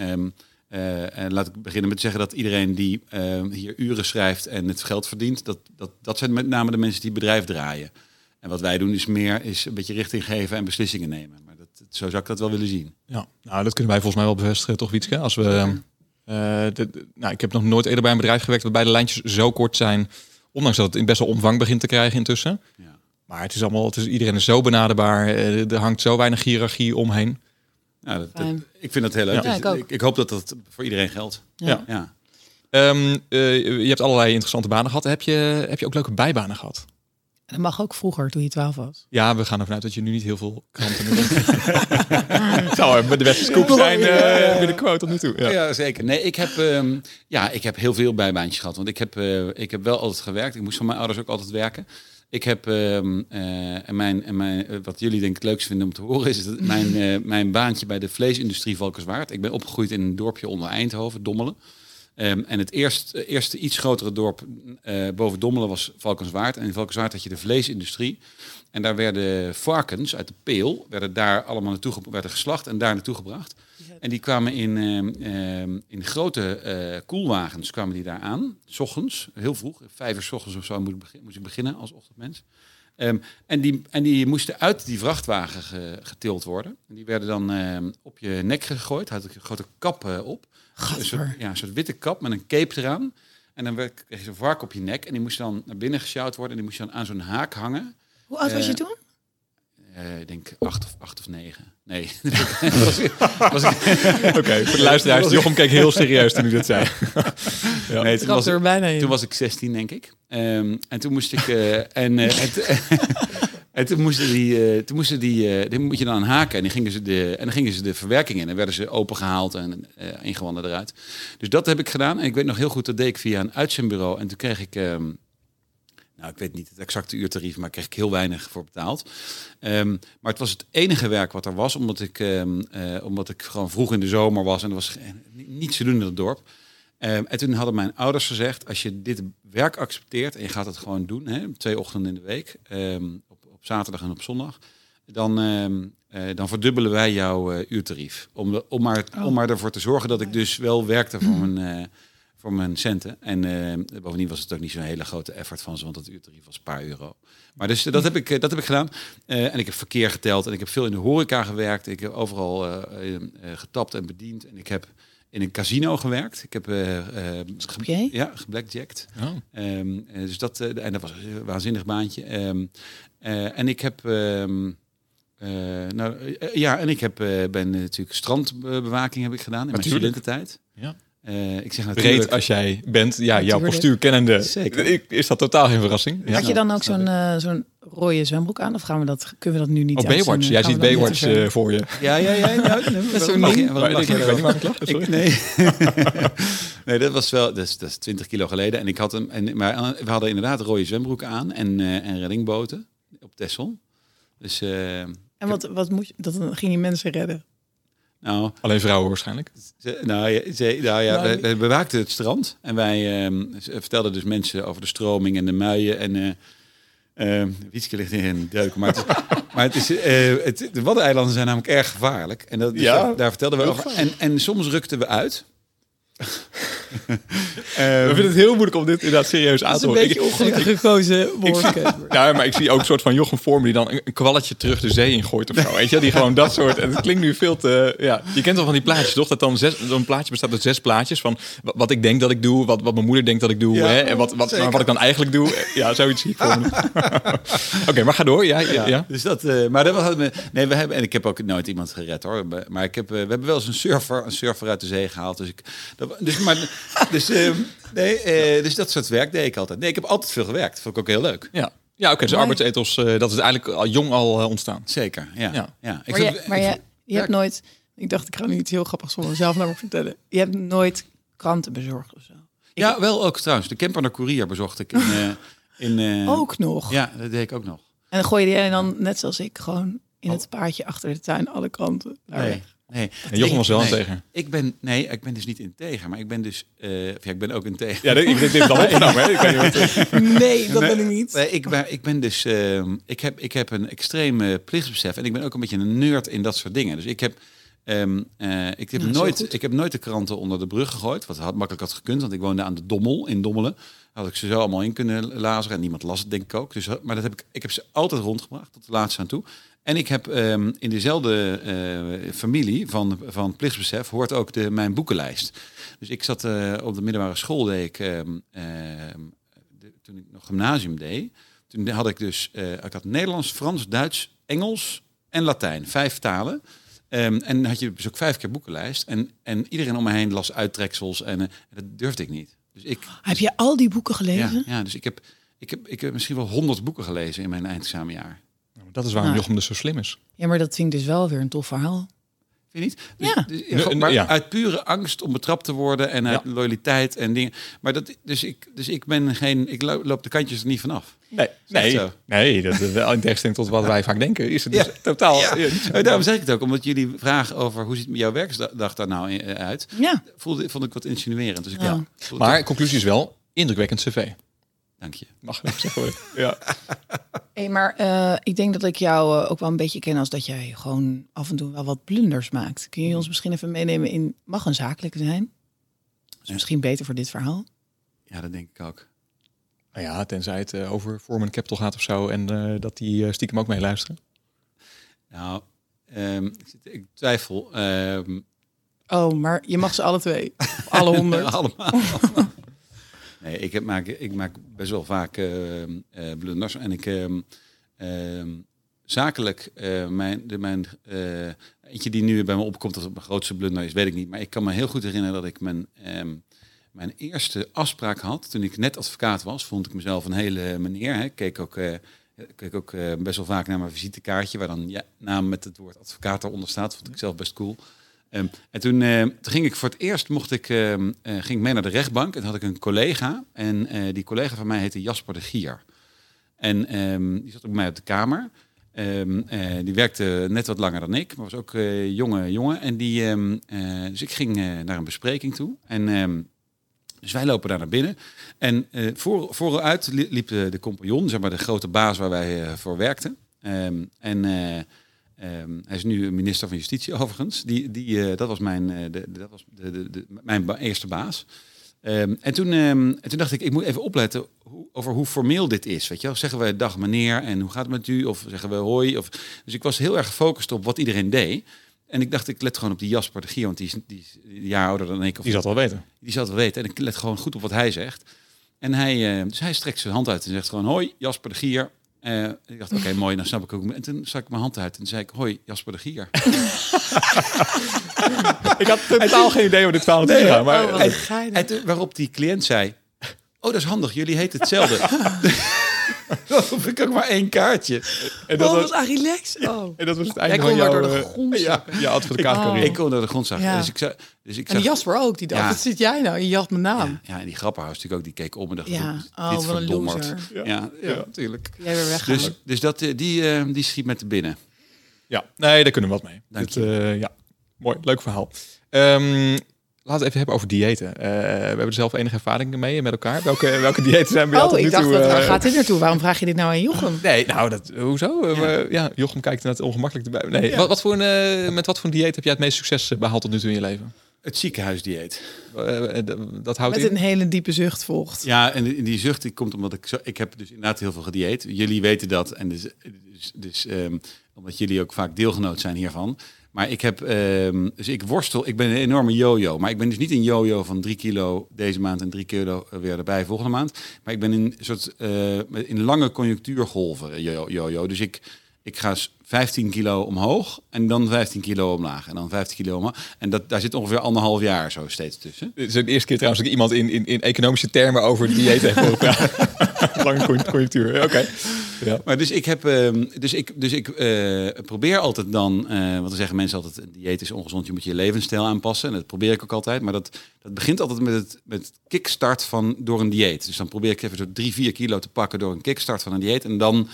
[SPEAKER 3] eh, en laat ik beginnen met te zeggen dat iedereen die hier uren schrijft en het geld verdient, dat, dat, dat zijn met name de mensen die het bedrijf draaien. En wat wij doen is meer is een beetje richting geven en beslissingen nemen. Zo zou ik dat wel willen zien.
[SPEAKER 1] Ja, nou, dat kunnen wij volgens mij wel bevestigen, toch, Wietske? Als we, eh, de- de- nou, ik heb nog nooit eerder bij een bedrijf gewerkt waarbij de lijntjes zo kort zijn, ondanks dat het in best wel omvang begint te krijgen intussen.
[SPEAKER 3] Ja.
[SPEAKER 1] Maar het is allemaal, het is, iedereen is zo benaderbaar, eh, er hangt zo weinig hiërarchie omheen.
[SPEAKER 3] Nou, dat, dat-
[SPEAKER 2] Fijn.
[SPEAKER 3] ik vind dat heel leuk.
[SPEAKER 2] Ja,
[SPEAKER 3] Dus
[SPEAKER 2] ik ook.
[SPEAKER 3] ik, ik hoop dat dat voor iedereen geldt.
[SPEAKER 2] Ja.
[SPEAKER 3] Ja.
[SPEAKER 1] Ehm, eh, je hebt allerlei interessante banen gehad. Heb je, heb je ook leuke bijbanen gehad?
[SPEAKER 2] Dat mag ook vroeger, toen je 12 was.
[SPEAKER 1] Ja, we gaan ervan uit dat je nu niet heel veel kranten Het zou de beste scoop zijn eh binnenkort tot nu toe. Ja.
[SPEAKER 3] Ja. zeker. Nee, ik heb, ehm, ja, ik heb heel veel bijbaantjes gehad. Want ik heb, eh, ik heb wel altijd gewerkt. Ik moest van mijn ouders ook altijd werken. Ik heb, ehm, eh, en mijn, en mijn, eh, wat jullie denk ik het leukst vinden om te horen, is dat mijn, eh, mijn baantje bij de vleesindustrie Valkenswaard. Ik ben opgegroeid in een dorpje onder Eindhoven, Dommelen. Ehm, en het eerst, eh, eerste iets grotere dorp eh, boven Dommelen was Valkenswaard. En in Valkenswaard had je de vleesindustrie. En daar werden varkens uit de peel, werden daar allemaal naartoe werden geslacht en daar naartoe gebracht. En die kwamen in, ehm, ehm, in grote eh, koelwagens kwamen die daar aan, s ochtends, heel vroeg, vijf uur s ochtends of zo moest ik, begin- moest ik beginnen als ochtendmens. En, die, en die moesten uit die vrachtwagen ge- getild worden. En die werden dan op je nek gegooid, had ik een grote kap op. Een soort, ja, een soort witte kap met een cape eraan. En dan werd, kreeg je zo'n vark op je nek en die moest dan naar binnen gesjouwd worden. En die moest je dan aan zo'n haak hangen.
[SPEAKER 2] Hoe oud was je
[SPEAKER 3] Eh,
[SPEAKER 2] toen?
[SPEAKER 3] Eh, ik denk acht of, acht of negen. Nee. was, ik- was ik,
[SPEAKER 1] Oké, voor de luisteraars, Jochem keek heel serieus toen hij dat zei. Ja.
[SPEAKER 3] nee, toen was,
[SPEAKER 2] er
[SPEAKER 3] ik,
[SPEAKER 2] bijna
[SPEAKER 3] toen was ik 16, denk ik. Ehm, en toen moest ik. eh, en, en toen moesten die. eh, toen moesten die. eh, die moet je dan haken. En, die gingen ze de, en dan gingen ze de verwerking in. En werden ze opengehaald en eh ingewanden eruit. Dus dat heb ik gedaan. En ik weet nog heel goed, dat deed ik via een uitzendbureau. En toen kreeg ik. ehm, nou, ik weet niet het exacte uurtarief, maar kreeg ik heel weinig voor betaald. Ehm, maar het was het enige werk wat er was, omdat ik, ehm, eh, omdat ik gewoon vroeg in de zomer was en er was niets te doen in het dorp. En toen hadden mijn ouders gezegd, als je dit werk accepteert en je gaat het gewoon doen, hè, twee ochtenden in de week, op zaterdag en op zondag, dan, ehm, eh, dan verdubbelen wij jouw eh, uurtarief. Om, de, om, maar,
[SPEAKER 2] Oh.
[SPEAKER 3] om maar ervoor te zorgen dat ik dus wel werkte voor mijn, eh, voor mijn centen. En bovendien was het ook niet zo'n hele grote effort van ze, want dat uurtarief was een paar euro. Maar dus dat heb ik, dat heb ik gedaan. En ik heb verkeer geteld en ik heb veel in de horeca gewerkt. Ik heb overal getapt en bediend. En ik heb in een casino gewerkt. Ik heb
[SPEAKER 2] Snap jij?
[SPEAKER 3] ja, geblackjacked.
[SPEAKER 1] Oh.
[SPEAKER 3] Ehm, eh, dus dat, eh, en dat was een waanzinnig baantje. Ehm, eh, en ik heb, ehm, eh, nou, eh, ja, en ik heb, eh, ben natuurlijk strandbewaking heb ik gedaan in mijn
[SPEAKER 1] Natuurlijk.
[SPEAKER 3] studententijd.
[SPEAKER 1] Ja.
[SPEAKER 3] Eh, ik zeg natuurlijk.
[SPEAKER 1] Breed als jij bent, ja, jouw
[SPEAKER 2] Natuurlijk.
[SPEAKER 1] postuur kennende,
[SPEAKER 3] Zeker.
[SPEAKER 1] ik- is dat totaal geen verrassing. Ja.
[SPEAKER 2] Had je dan ook zo'n eh, zo'n rode zwembroek aan? Of gaan we dat, kunnen we dat nu niet
[SPEAKER 1] Oh? Baywatch. Jij ziet
[SPEAKER 2] dat
[SPEAKER 1] Baywatch eh, voor je.
[SPEAKER 3] Ja, ja, ja. Nou, nee,
[SPEAKER 2] is zo'n ding.
[SPEAKER 1] ik, weet niet waar ik.
[SPEAKER 3] Ik, nee. nee, dat was wel, dat is, dat is 20 kilo geleden. En ik had hem, en, maar we hadden inderdaad rode zwembroeken aan en, eh, en reddingboten op Texel. Dus, eh,
[SPEAKER 2] En wat, wat moet je, dat dan ging je mensen redden?
[SPEAKER 3] nou,
[SPEAKER 1] Alleen vrouwen waarschijnlijk.
[SPEAKER 3] Ze, nou, ja, ze, nou ja,
[SPEAKER 2] Nou,
[SPEAKER 3] we, we bewaakten het strand en wij ehm, ze vertelden dus mensen over de stroming en de muien en eh ehm Wietske ligt in deuken, maar het, is- maar het is, eh, het, de Waddeneilanden zijn namelijk erg gevaarlijk en dat, dus
[SPEAKER 1] Ja,
[SPEAKER 3] daar, daar vertelden we over. En, en soms rukten we uit.
[SPEAKER 1] We vinden het heel moeilijk om dit inderdaad serieus aan te
[SPEAKER 2] is een
[SPEAKER 1] horen.
[SPEAKER 2] beetje
[SPEAKER 1] Ik-
[SPEAKER 2] ongelukkig gekozen.
[SPEAKER 1] Ja, maar ik zie ook een soort van Jochem Vorm die dan een een kwalletje terug de zee ingooit of zo. Weet je, die gewoon dat soort. En het klinkt nu veel te. Ja, je kent wel van die plaatjes, toch? Dat dan zes, zo'n plaatje bestaat uit zes plaatjes van wa- wat ik denk dat ik doe, wat, wat mijn moeder denkt dat ik doe,
[SPEAKER 3] Ja,
[SPEAKER 1] hè, en wat, wat, maar wat ik dan eigenlijk doe. Ja, zoiets zie ik voor. Oké, maar ga door. Ja, ja. ja.
[SPEAKER 3] Dus dat, eh, maar dat hadden we, nee, we hebben, en ik heb ook nooit iemand gered hoor. Maar ik heb, eh, we hebben wel eens een surfer, een surfer uit de zee gehaald. Dus ik, dat, dus, maar, dus, eh, nee, eh, dus dat soort werk deed ik altijd. Nee, ik heb altijd veel gewerkt. Vond ik ook heel leuk.
[SPEAKER 1] Ja, ja oké. dus
[SPEAKER 2] Mooi.
[SPEAKER 1] arbeidsethos, eh, dat is eigenlijk al jong al eh, ontstaan.
[SPEAKER 3] Zeker, ja.
[SPEAKER 1] Ja.
[SPEAKER 3] ja. Ik
[SPEAKER 2] Maar,
[SPEAKER 3] vind-
[SPEAKER 2] je, maar
[SPEAKER 3] ik
[SPEAKER 2] je, je hebt nooit... Ik dacht, ik ga nu iets heel grappigs voor mezelf namelijk vertellen. Je hebt nooit kranten bezorgd of zo?
[SPEAKER 3] ja, wel ook trouwens. De camper naar Courier bezocht ik. In, eh, in, eh,
[SPEAKER 2] Ook nog.
[SPEAKER 3] Ja, dat deed ik ook nog.
[SPEAKER 2] En dan gooide jij dan, net zoals ik, gewoon in het paadje achter de tuin alle kranten.
[SPEAKER 3] Nee,
[SPEAKER 2] weg.
[SPEAKER 3] Nee.
[SPEAKER 1] En Jochem was wel
[SPEAKER 3] Nee.
[SPEAKER 1] een tegen.
[SPEAKER 3] Ik ben, nee, ik ben dus niet integer, maar ik ben dus, eh, of ja, ik ben ook integer.
[SPEAKER 1] Ja, dit, dit dan opgenomen. Hè? Ik
[SPEAKER 2] Nee, dat ben ik niet.
[SPEAKER 3] Nee, ik, ben, ik ben dus, ehm, ik, heb, ik heb een extreme plichtsbesef en ik ben ook een beetje een nerd in dat soort dingen. Dus ik heb, ehm, eh, ik heb,
[SPEAKER 2] Nou,
[SPEAKER 3] nooit, ik heb nooit de kranten onder de brug gegooid, wat had, makkelijk had gekund, want ik woonde aan de Dommel in Dommelen. Had ik ze zo allemaal in kunnen lazen en niemand las het denk ik ook. Dus, maar dat heb ik, ik heb ze altijd rondgebracht tot de laatste aan toe. En ik heb ehm, in dezelfde eh, familie van, van plichtsbesef hoort ook de, mijn boekenlijst. Dus ik zat eh, op de middelbare school, deed ik, ehm, ehm, de- toen ik nog gymnasium deed, toen had ik dus, eh, ik had Nederlands, Frans, Duits, Engels en Latijn, vijf talen. En had je dus ook vijf keer boekenlijst. En, en iedereen om me heen las uittreksels en dat durfde ik niet. Dus ik,
[SPEAKER 2] Heb je al die boeken
[SPEAKER 3] ja,
[SPEAKER 2] gelezen?
[SPEAKER 3] ja, dus ik heb, ik, heb, ik heb misschien wel honderd boeken gelezen in mijn eindexamenjaar.
[SPEAKER 1] Dat is waarom
[SPEAKER 2] Nou.
[SPEAKER 1] Jochem dus zo slim is.
[SPEAKER 2] Ja, maar dat vind ik dus wel weer een tof verhaal.
[SPEAKER 3] Vind je niet? Dus,
[SPEAKER 2] Ja.
[SPEAKER 3] dus- gewoon- maar
[SPEAKER 1] ja.
[SPEAKER 3] uit pure angst om betrapt te worden en uit loyaliteit en dingen. Maar dat, dus ik, dus ik ben geen, ik lo- loop de kantjes er niet vanaf.
[SPEAKER 1] Nee, nee,
[SPEAKER 3] zo.
[SPEAKER 1] nee dat is wel in tegenstelling tot wat wij vaak denken, is het dus
[SPEAKER 3] Ja.
[SPEAKER 1] totaal.
[SPEAKER 3] Ja.
[SPEAKER 1] ja.
[SPEAKER 3] Eh, Daarom zeg ik het ook, omdat jullie vragen over hoe ziet jouw werkdag daar nou uit,
[SPEAKER 2] Ja.
[SPEAKER 3] voelde, vond ik wat insinuerend. Dus ik,
[SPEAKER 2] Ja.
[SPEAKER 3] ja.
[SPEAKER 1] Maar conclusie is wel indrukwekkend cv.
[SPEAKER 3] Dank je.
[SPEAKER 1] Mag ik zeggen. Ja.
[SPEAKER 2] Hey, maar eh, ik denk dat ik jou eh, ook wel een beetje ken als dat jij gewoon af en toe wel wat blunders maakt. Kun je ons misschien even meenemen in, mag een zakelijke zijn? Dat is misschien beter voor dit verhaal.
[SPEAKER 3] Ja, dat denk ik ook.
[SPEAKER 1] Nou ja, tenzij het eh, over Foreman Capital gaat of zo en eh, dat die stiekem ook meeluisteren.
[SPEAKER 3] Nou, ehm, ik, zit- ik twijfel. ehm,
[SPEAKER 2] Oh, maar je mag ze alle twee. Alle honderd.
[SPEAKER 3] Allemaal. Nee, ik, maak, ik maak best wel vaak ehm, eh, blunders. En ik ehm, ehm, zakelijk, eh, mijn, de, mijn eh, eentje die nu bij me opkomt als het mijn grootste blunder is, weet ik niet. Maar ik kan me heel goed herinneren dat ik mijn, ehm, mijn eerste afspraak had. Toen ik net advocaat was, vond ik mezelf een hele meneer. Hè. Ik keek ook, eh, keek ook eh, best wel vaak naar mijn visitekaartje, waar dan ja, naam met het woord advocaat eronder staat. Vond ik zelf best cool. Ehm, en toen, eh, toen ging ik voor het eerst mocht ik, ehm, eh, ging mee naar de rechtbank en had ik een collega. En eh, die collega van mij heette Jasper de Gier. En ehm, die zat ook bij mij op de kamer. Ehm, eh, die werkte net wat langer dan ik, maar was ook jonge jongen. En die, ehm, dus ik ging naar een bespreking toe. En ehm, dus wij lopen daar naar binnen. En voor, vooruit li- liep de, de compagnon, zeg maar de grote baas waar wij voor werkten. Ehm, en eh, ehm, hij is nu minister van Justitie overigens. Die, die, eh, dat was mijn, eh, de, dat was de, de, de- mijn ba- eerste baas. Ehm, en, toen, ehm, en toen dacht ik, ik moet even opletten hoe, over hoe formeel dit is. Weet je wel? Zeggen we dag meneer en hoe gaat het met u? Of zeggen we hoi? Of, dus ik was heel erg gefocust op wat iedereen deed. En ik dacht, ik let gewoon op die Jasper de Gier, want die is, die is een jaar ouder dan ik. Of
[SPEAKER 4] Die zat wel weten.
[SPEAKER 3] die zal het wel weten. En ik let gewoon goed op wat hij zegt. En hij, eh, dus hij strekt zijn hand uit en zegt gewoon, hoi, Jasper de Gier. Eh, ik dacht, oké, mooi, dan snap ik ook. En toen stak ik mijn hand uit en zei ik, hoi, Jasper de Gier.
[SPEAKER 4] Ik had totaal geen idee hoe dit verhaal naartoe gaat. Maar
[SPEAKER 2] Oh, wat
[SPEAKER 3] en,
[SPEAKER 2] geinig.
[SPEAKER 3] en toen- waarop die cliënt zei, oh, dat is handig, jullie heten hetzelfde. dan hoef ik ook maar één kaartje.
[SPEAKER 4] en, dat
[SPEAKER 2] Oh,
[SPEAKER 4] was,
[SPEAKER 2] wat Arilex. Oh.
[SPEAKER 4] en dat was het
[SPEAKER 2] Jij
[SPEAKER 4] einde
[SPEAKER 2] kon
[SPEAKER 4] van
[SPEAKER 2] maar
[SPEAKER 4] jouw...
[SPEAKER 2] door de
[SPEAKER 4] eh,
[SPEAKER 2] grond
[SPEAKER 3] ja,
[SPEAKER 2] zakken.
[SPEAKER 4] ja, advocaatcarrière.
[SPEAKER 3] Ik kon door de grond zagen.
[SPEAKER 2] Ja.
[SPEAKER 3] Dus ik zei, dus ik
[SPEAKER 2] En
[SPEAKER 3] zag,
[SPEAKER 2] Jasper ook. Die dacht,
[SPEAKER 3] Ja.
[SPEAKER 2] wat zit jij nou? Je had mijn naam.
[SPEAKER 3] ja, ja, en die grappenhuis natuurlijk ook, die keek om en dacht,
[SPEAKER 2] Ja.
[SPEAKER 3] dit
[SPEAKER 2] Oh, wat een loser.
[SPEAKER 3] Ja, ja,
[SPEAKER 4] Ja.
[SPEAKER 3] natuurlijk.
[SPEAKER 2] Jij weer weggaan.
[SPEAKER 3] Dus, dus dat, eh, die, eh, die schiet met de binnen.
[SPEAKER 4] Ja, nee, daar kunnen we wat mee.
[SPEAKER 3] Dank
[SPEAKER 4] Dit, eh, ja, mooi, leuk verhaal. Ehm, laten we even hebben over diëten. Eh, we hebben er zelf enige ervaring mee met elkaar. Welke, welke diëten zijn bij jou
[SPEAKER 2] Oh,
[SPEAKER 4] tot nu
[SPEAKER 2] ik dacht,
[SPEAKER 4] toe?
[SPEAKER 2] dat, waar
[SPEAKER 4] eh,
[SPEAKER 2] gaat dit naartoe? Waarom vraag je dit nou aan Jochem?
[SPEAKER 4] Nee, nou, dat, hoezo? We- Ja. Jochem kijkt net ongemakkelijk erbij. Nee, wat, wat voor een, eh, met wat voor een dieet heb jij het meest succes behaald tot nu toe in je leven?
[SPEAKER 3] Het ziekenhuisdieet.
[SPEAKER 4] Dat houdt
[SPEAKER 2] Met
[SPEAKER 4] in?
[SPEAKER 2] een hele diepe zucht volgt.
[SPEAKER 3] Ja, en die, die zucht die komt omdat ik zo, ik heb dus inderdaad heel veel gedieet. Jullie weten dat en dus, dus, dus ehm, omdat jullie ook vaak deelgenoot zijn hiervan. Maar ik heb, ehm, dus ik worstel, ik ben een enorme yo-yo. Maar ik ben dus niet een yo-yo van drie kilo deze maand en drie kilo weer erbij volgende maand. Maar ik ben in een soort eh, in lange conjunctuurgolven yo- yo-yo. Dus ik, ik ga s- 15 kilo omhoog en dan 15 kilo omlaag en dan 15 kilo omhoog. En dat, daar zit ongeveer anderhalf jaar zo steeds tussen.
[SPEAKER 4] Dit is de eerste keer trouwens dat ik iemand in, in, in economische termen over dieet heeft praten. Lange con- conjunctuur, oké. Ja.
[SPEAKER 3] Maar dus ik heb, ehm, dus ik, dus ik eh, probeer altijd dan, eh want dan zeggen mensen altijd, een dieet is ongezond, je moet je levensstijl aanpassen. En dat probeer ik ook altijd. Maar dat, dat begint altijd met het, met het kickstart van door een dieet. Dus dan probeer ik even zo drie, vier kilo te pakken door een kickstart van een dieet. En dan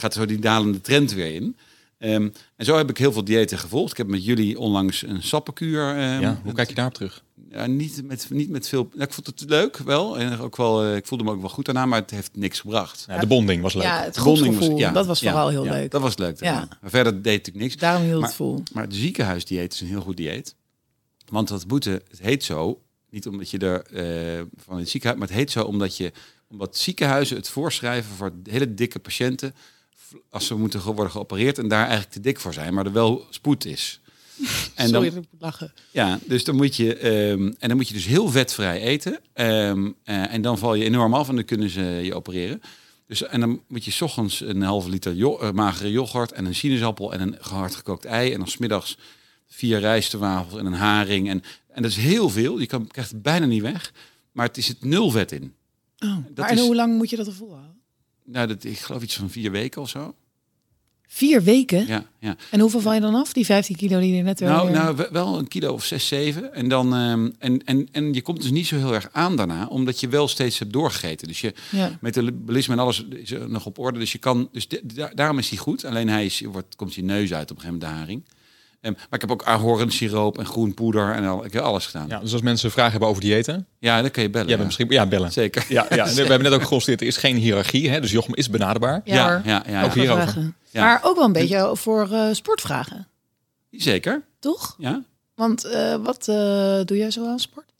[SPEAKER 3] gaat zo die dalende trend weer in. Ehm, en zo heb ik heel veel diëten gevolgd. Ik heb met jullie onlangs een sappenkuur. ehm,
[SPEAKER 4] Ja, hoe kijk je daarop terug?
[SPEAKER 3] ja, niet, met, niet met veel. Ik vond het leuk wel. En ook wel, eh, ik voelde me ook wel goed daarna, maar het heeft niks gebracht.
[SPEAKER 4] Ja, de bonding was leuk.
[SPEAKER 2] Ja, het
[SPEAKER 3] De bonding
[SPEAKER 2] groepsgevoel.
[SPEAKER 3] ja,
[SPEAKER 2] dat was
[SPEAKER 3] ja,
[SPEAKER 2] vooral heel
[SPEAKER 3] ja,
[SPEAKER 2] leuk.
[SPEAKER 3] Dat was leuk.
[SPEAKER 2] Ja.
[SPEAKER 3] Maar verder deed ik niks.
[SPEAKER 2] Daarom hield
[SPEAKER 3] Maar-
[SPEAKER 2] het vol.
[SPEAKER 3] Maar het ziekenhuisdieet is een heel goed dieet. Want dat boete, het heet zo, niet omdat je er eh, van het ziekenhuis, maar het heet zo omdat je omdat ziekenhuizen het voorschrijven voor hele dikke patiënten als ze moeten worden geopereerd en daar eigenlijk te dik voor zijn, maar er wel spoed is. En
[SPEAKER 2] Sorry
[SPEAKER 3] dan,
[SPEAKER 2] lachen.
[SPEAKER 3] ja, dus dan moet je ehm, en dan moet je dus heel vetvrij eten Ehm, eh, en dan val je enorm af en dan kunnen ze je opereren. Dus en dan moet je 's ochtends een halve liter jo- eh, magere yoghurt en een sinaasappel en een hard gekookt ei en dan smiddags vier rijstwafels en een haring en en dat is heel veel. Je kan krijgt het bijna niet weg, maar het is het nul vet in.
[SPEAKER 2] Oh,
[SPEAKER 3] Dat
[SPEAKER 2] maar
[SPEAKER 3] is-
[SPEAKER 2] hoe lang moet je dat er volhouden?
[SPEAKER 3] Nou, dat, ik geloof iets van vier weken of zo.
[SPEAKER 2] Vier weken?
[SPEAKER 3] Ja, ja.
[SPEAKER 2] En hoeveel val je dan af? Die 15 kilo die je net weer...
[SPEAKER 3] Nou, nou, we- wel een kilo of zes, zeven. En, dan, ehm, en, en, en je komt dus niet zo heel erg aan daarna, omdat je wel steeds hebt doorgegeten. Dus je
[SPEAKER 2] ja.
[SPEAKER 3] metabolisme en alles is nog op orde. Dus je kan, dus de- da- daarom is hij goed. Alleen hij is, wordt, komt je neus uit op een gegeven moment, de haring. Maar ik heb ook ahornsiroop en groen poeder en al, ik heb alles gedaan. Ja,
[SPEAKER 4] Ja, dus als mensen vragen hebben over diëten,
[SPEAKER 3] dan kun je bellen. ja.
[SPEAKER 4] misschien... Ja, bellen.
[SPEAKER 3] Zeker.
[SPEAKER 4] Ja, ja, we hebben net ook geconstateerd, er is geen hiërarchie. Hè, dus Jochem is benaderbaar.
[SPEAKER 2] Ja,
[SPEAKER 3] ja, ja, ja,
[SPEAKER 4] Ook
[SPEAKER 3] ja.
[SPEAKER 4] hierover.
[SPEAKER 2] Vragen.
[SPEAKER 3] Ja.
[SPEAKER 2] Maar ook wel een beetje voor eh, sportvragen,
[SPEAKER 3] Zeker.
[SPEAKER 2] toch?
[SPEAKER 3] Ja.
[SPEAKER 2] Want eh, wat eh, doe jij zo aan sport?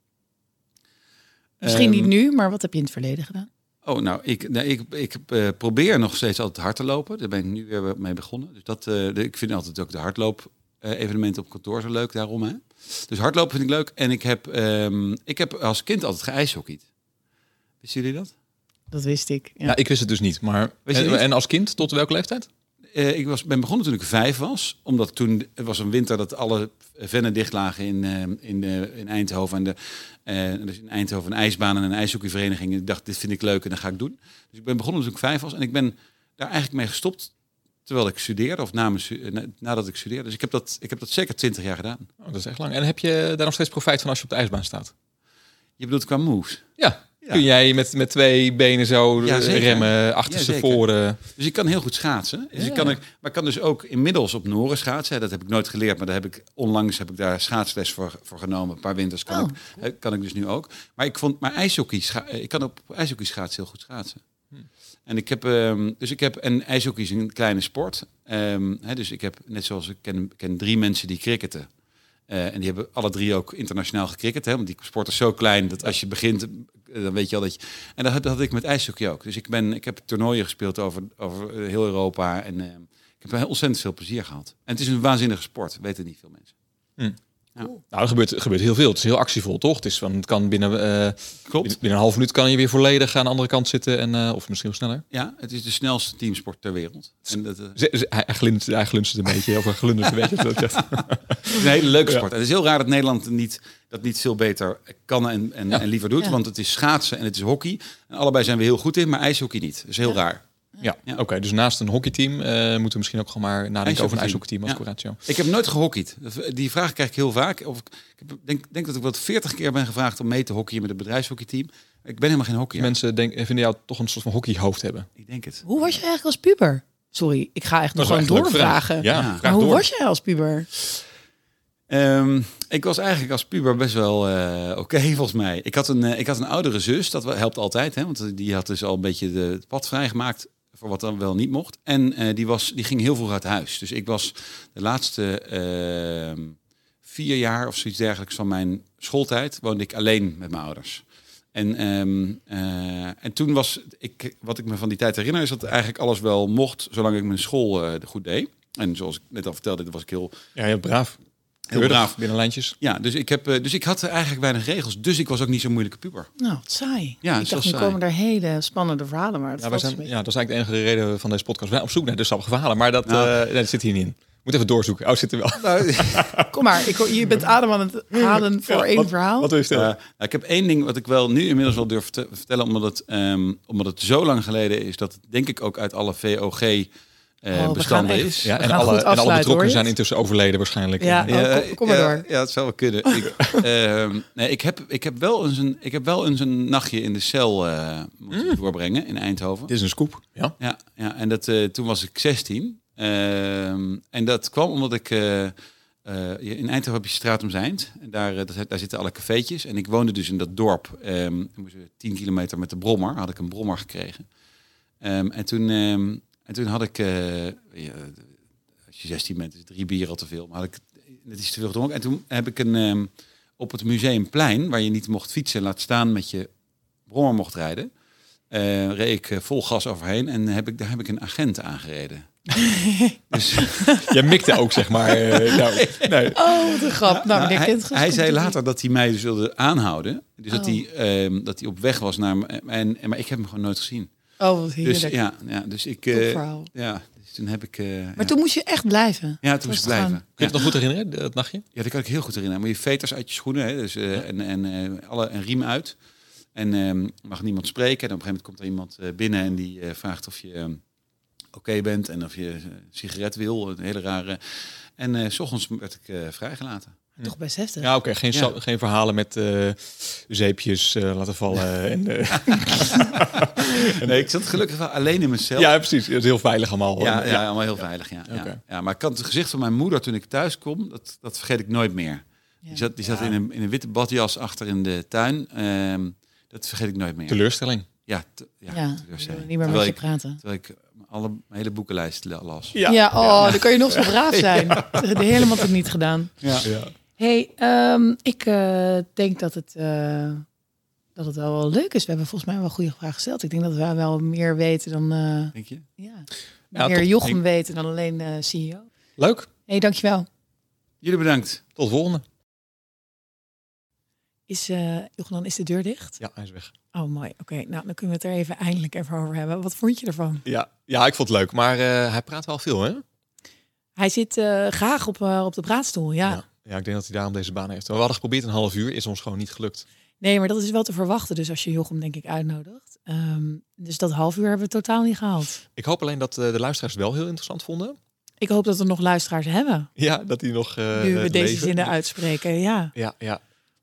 [SPEAKER 2] Misschien
[SPEAKER 3] Ehm,
[SPEAKER 2] niet nu, maar wat heb je in het verleden gedaan?
[SPEAKER 3] Oh, nou, ik, nee, ik, ik probeer nog steeds altijd hard te lopen. Daar ben ik nu weer mee begonnen. Dus dat, eh, de- ik vind altijd ook de hardloop evenementen op kantoor zo leuk daarom. Hè? Dus hardlopen vind ik leuk. En ik heb, ehm, ik heb als kind altijd geijshockeyd. Wisten jullie dat?
[SPEAKER 2] Dat wist ik. Ja.
[SPEAKER 4] Ja, ik wist het dus niet. Maar, en,
[SPEAKER 3] niet?
[SPEAKER 4] en als kind, tot welke leeftijd?
[SPEAKER 3] Eh, ik was, ben begonnen toen ik vijf was. Omdat toen, het was een winter dat alle vennen dicht lagen in, eh, in, eh, in Eindhoven. En de, eh, dus in Eindhoven een ijsbaan en een ijshockeyvereniging. En ik dacht, dit vind ik leuk en dat ga ik doen. Dus ik ben begonnen toen ik vijf was. En ik ben daar eigenlijk mee gestopt terwijl ik studeerde. Of na mijn nadat ik studeerde. Dus ik heb dat, ik heb dat zeker twintig jaar gedaan.
[SPEAKER 4] Oh, dat is echt lang. En heb je daar nog steeds profijt van als je op de ijsbaan staat?
[SPEAKER 3] Je bedoelt qua moves.
[SPEAKER 4] Ja.
[SPEAKER 3] Ja.
[SPEAKER 4] Kun jij met, met twee benen zo
[SPEAKER 3] Ja,
[SPEAKER 4] remmen, achterste
[SPEAKER 3] Ja,
[SPEAKER 4] voren?
[SPEAKER 3] Dus ik kan heel goed schaatsen. Dus ik kan, maar ik kan dus ook inmiddels op Noren schaatsen. Dat heb ik nooit geleerd, maar daar heb ik onlangs heb ik daar schaatsles voor, voor genomen. Een paar winters kan,
[SPEAKER 2] Oh,
[SPEAKER 3] ik, eh, kan ik dus nu ook. Maar ik vond, maar ijshockey, eh, ik kan op ijshockey schaatsen heel goed schaatsen. En ik heb, ehm, dus ik heb, en ijshockey is een kleine sport. Ehm, hè, dus ik heb, net zoals ik ken, ken drie mensen die cricketen. Eh, en die hebben alle drie ook internationaal gecricket. Hè, want die sport is zo klein dat als je begint, eh, dan weet je al dat je... En dat had, ik met ijshockey ook. Dus ik, ben, ik heb toernooien gespeeld over, over eh, heel Europa. En ehm, ik heb ontzettend veel plezier gehad. En het is een waanzinnige sport, weten niet veel mensen.
[SPEAKER 1] Nou, er gebeurt, er gebeurt heel veel. Het is heel actievol, toch? Het, is van, het kan binnen, eh,
[SPEAKER 3] Klopt.
[SPEAKER 1] binnen een half minuut kan je weer volledig aan de andere kant zitten. En, eh, of misschien wel sneller.
[SPEAKER 3] Ja, het is de snelste teamsport ter wereld. En dat, eh,
[SPEAKER 1] Ze- ze- hij, hij glunst, hij glunst een beetje. Of hij glundert een beetje. Dat.
[SPEAKER 3] Het is een hele leuke sport. Het is heel raar dat Nederland niet, dat niet veel beter kan en, en,
[SPEAKER 1] Ja.
[SPEAKER 3] en liever doet.
[SPEAKER 2] Ja.
[SPEAKER 3] Want het is schaatsen en het is hockey. En allebei zijn we heel goed in, maar ijshockey niet. Dat is heel raar.
[SPEAKER 1] Ja,
[SPEAKER 3] Ja.
[SPEAKER 1] oké. dus naast een hockeyteam eh, moeten we misschien ook gewoon maar nadenken over een
[SPEAKER 3] Ijshockeyteam.
[SPEAKER 1] als
[SPEAKER 3] Ja.
[SPEAKER 1] Coratio.
[SPEAKER 3] Ik heb nooit gehockeyd. Die vraag krijg ik heel vaak. Of ik, denk, denk dat ik wel 40 keer ben gevraagd om mee te hockeyen met het bedrijfshockeyteam. Ik ben helemaal geen hockeyer.
[SPEAKER 1] Mensen denk, vinden jou toch een soort van hockeyhoofd hebben.
[SPEAKER 3] Ik denk het.
[SPEAKER 2] Hoe was je eigenlijk als puber? Sorry, ik ga echt nog gewoon doorvragen.
[SPEAKER 1] Ja,
[SPEAKER 3] Ja.
[SPEAKER 1] vraag
[SPEAKER 2] Maar hoe
[SPEAKER 1] door.
[SPEAKER 2] was jij als puber?
[SPEAKER 3] Ehm, ik was eigenlijk als puber best wel eh, oké, volgens mij. Ik had, een, eh, ik had een oudere zus, dat helpt altijd. Hè, want die had dus al een beetje de, het pad vrijgemaakt voor wat dan wel niet mocht. En eh, die, was, die ging heel vroeg uit huis. Dus ik was de laatste ehm, vier jaar of zoiets dergelijks van mijn schooltijd... woonde ik alleen met mijn ouders. En, ehm, eh, en toen was ik, wat ik me van die tijd herinner, is dat eigenlijk alles wel mocht, zolang ik mijn school eh, goed deed. En zoals ik net al vertelde, was ik heel
[SPEAKER 1] Ja, heel braaf.
[SPEAKER 3] Heel
[SPEAKER 1] Keurig,
[SPEAKER 3] braaf.
[SPEAKER 1] Binnen lijntjes.
[SPEAKER 3] ja, dus ik, heb, eh, dus ik had eigenlijk weinig regels. Dus ik was ook niet zo'n moeilijke puber.
[SPEAKER 2] Nou, wat saai.
[SPEAKER 3] Ja, het
[SPEAKER 2] ik dacht, nu komen er hele spannende verhalen, maar het
[SPEAKER 1] Ja, wij zijn, ja, dat is eigenlijk de enige reden van deze podcast. Wij op zoek naar de sappige verhalen. Maar dat,
[SPEAKER 3] Nou.
[SPEAKER 1] eh, nee, dat zit hier niet in. Moet even doorzoeken. Oh, zit er wel.
[SPEAKER 2] mee. Kom maar, ik, hoor- je bent adem aan het halen voor één verhaal.
[SPEAKER 1] Wat wil je
[SPEAKER 3] Eh,
[SPEAKER 1] stellen?
[SPEAKER 3] nou, ik heb één ding wat ik wel nu inmiddels wel durf te vertellen, omdat het, ehm, omdat het zo lang geleden is dat denk ik ook uit alle VOG eh,
[SPEAKER 2] Oh,
[SPEAKER 3] bestanden
[SPEAKER 2] gaan echt-
[SPEAKER 3] is.
[SPEAKER 1] ja,
[SPEAKER 2] we
[SPEAKER 1] en alle, en alle betrokkenen zijn intussen overleden waarschijnlijk.
[SPEAKER 2] Ja.
[SPEAKER 1] Eh,
[SPEAKER 2] Oh, kom- kom maar
[SPEAKER 3] ja,
[SPEAKER 2] door.
[SPEAKER 3] Ja, het zou wel kunnen. ik, ehm, nee, ik, heb, ik, heb wel eens een, ik heb wel eens een nachtje in de cel eh, moeten
[SPEAKER 2] Mm.
[SPEAKER 3] doorbrengen in Eindhoven.
[SPEAKER 1] Dit is een scoop. Ja.
[SPEAKER 3] Ja, ja en dat, eh, toen was ik 16. Ehm, en dat kwam omdat ik... eh, eh, in Eindhoven heb je Straat om Zijnd. En daar, eh, daar, zitten alle cafeetjes. En ik woonde dus in dat dorp. ehm we moesten 10 kilometer met de brommer. Had ik een brommer gekregen. Ehm, en, toen, ehm, en toen had ik... eh, ja, als je 16 bent, is drie bier al te veel. Maar had ik net iets te veel gedronken. En toen heb ik een... ehm, op het museumplein, waar je niet mocht fietsen, laat staan met je brommer mocht rijden, eh, reed ik eh, vol gas overheen en heb ik, daar heb ik een agent aangereden. dus
[SPEAKER 1] Jij mikte ook, zeg maar. eh, nou, nee.
[SPEAKER 2] Oh, een grap. Nou, meneer
[SPEAKER 3] hij, hij zei later dat hij mij dus wilde aanhouden. Dus dat,
[SPEAKER 2] Oh.
[SPEAKER 3] hij, ehm, dat hij op weg was naar me. En, en, maar ik heb hem gewoon nooit gezien.
[SPEAKER 2] Oh, wat
[SPEAKER 3] Dus
[SPEAKER 2] heerlijk.
[SPEAKER 3] ja, ja, dus ik. Eh,
[SPEAKER 2] verhaal.
[SPEAKER 3] ja, dus toen heb ik. eh,
[SPEAKER 2] Maar
[SPEAKER 3] ja.
[SPEAKER 2] toen moest je echt blijven.
[SPEAKER 3] ja, toen moest ik blijven.
[SPEAKER 2] gaan.
[SPEAKER 1] Kun je het nog goed herinneren, dat nachtje?
[SPEAKER 3] Ja, dat kan ik heel goed herinneren. Maar je veters uit je schoenen hè, dus, eh, en, en eh, alle een riem uit. En ehm, mag niemand spreken. En op een gegeven moment komt er iemand eh, binnen en die eh, vraagt of je ehm, oké bent en of je een sigaret wil. Een hele rare. En eh, s ochtends werd ik eh, vrijgelaten.
[SPEAKER 2] Toch best heftig.
[SPEAKER 1] Ja, oké. geen,
[SPEAKER 3] Ja.
[SPEAKER 1] geen verhalen met eh, zeepjes eh, laten vallen. en, eh,
[SPEAKER 3] Nee, ik zat gelukkig wel alleen in mijn cel.
[SPEAKER 1] ja, precies. Het is heel veilig allemaal.
[SPEAKER 3] Ja,
[SPEAKER 1] En,
[SPEAKER 3] ja, allemaal heel veilig. Ja, ja. Ja, maar ik kan het gezicht van mijn moeder toen ik thuis kom, dat, dat vergeet ik nooit meer. Die zat, die zat in, een, in een witte badjas achter in de tuin. Ehm, dat vergeet ik nooit meer.
[SPEAKER 1] Teleurstelling.
[SPEAKER 3] Ja, te- ja,
[SPEAKER 2] Ja,
[SPEAKER 3] teleurstelling.
[SPEAKER 2] niet meer met je praten.
[SPEAKER 3] terwijl ik alle mijn hele boekenlijst la- las.
[SPEAKER 2] Ja, oh, dan kan je nog zo braaf zijn. De helemaal het niet gedaan.
[SPEAKER 3] Ja.
[SPEAKER 2] Hey, ehm, ik eh, denk dat het, eh, dat het wel, wel leuk is. We hebben volgens mij wel een goede vraag gesteld. Ik denk dat we wel meer weten dan... eh
[SPEAKER 3] Denk je?
[SPEAKER 2] ja,
[SPEAKER 1] Ja,
[SPEAKER 2] meer. Jochem
[SPEAKER 1] Ik-
[SPEAKER 2] weten dan alleen eh CEO.
[SPEAKER 1] Leuk.
[SPEAKER 2] hey, dankjewel.
[SPEAKER 3] Jullie bedankt.
[SPEAKER 1] Tot de volgende.
[SPEAKER 2] Is, eh Jochem, dan is de deur dicht?
[SPEAKER 1] Ja, hij is weg.
[SPEAKER 2] Oh, mooi. Oké, nou dan kunnen we het er even eindelijk even over hebben. Wat vond je ervan?
[SPEAKER 1] Ja, ja ik vond het leuk. Maar eh, hij praat wel veel, hè?
[SPEAKER 2] Hij zit eh, graag op, eh, op de praatstoel, ja.
[SPEAKER 1] Ja. Ja, ik denk dat hij daarom deze baan heeft. We hadden geprobeerd een half uur. Is ons gewoon niet gelukt.
[SPEAKER 2] Nee, maar dat is wel te verwachten. Dus als je Jochem denk ik uitnodigt. Ehm, dus dat half uur hebben we totaal niet gehaald.
[SPEAKER 1] Ik hoop alleen dat eh, de luisteraars het wel heel interessant vonden.
[SPEAKER 2] Ik hoop dat we nog luisteraars hebben.
[SPEAKER 1] Ja, dat die nog eh
[SPEAKER 2] nu we deze
[SPEAKER 1] leven.
[SPEAKER 2] zinnen uitspreken, ja.
[SPEAKER 1] Ja, ja.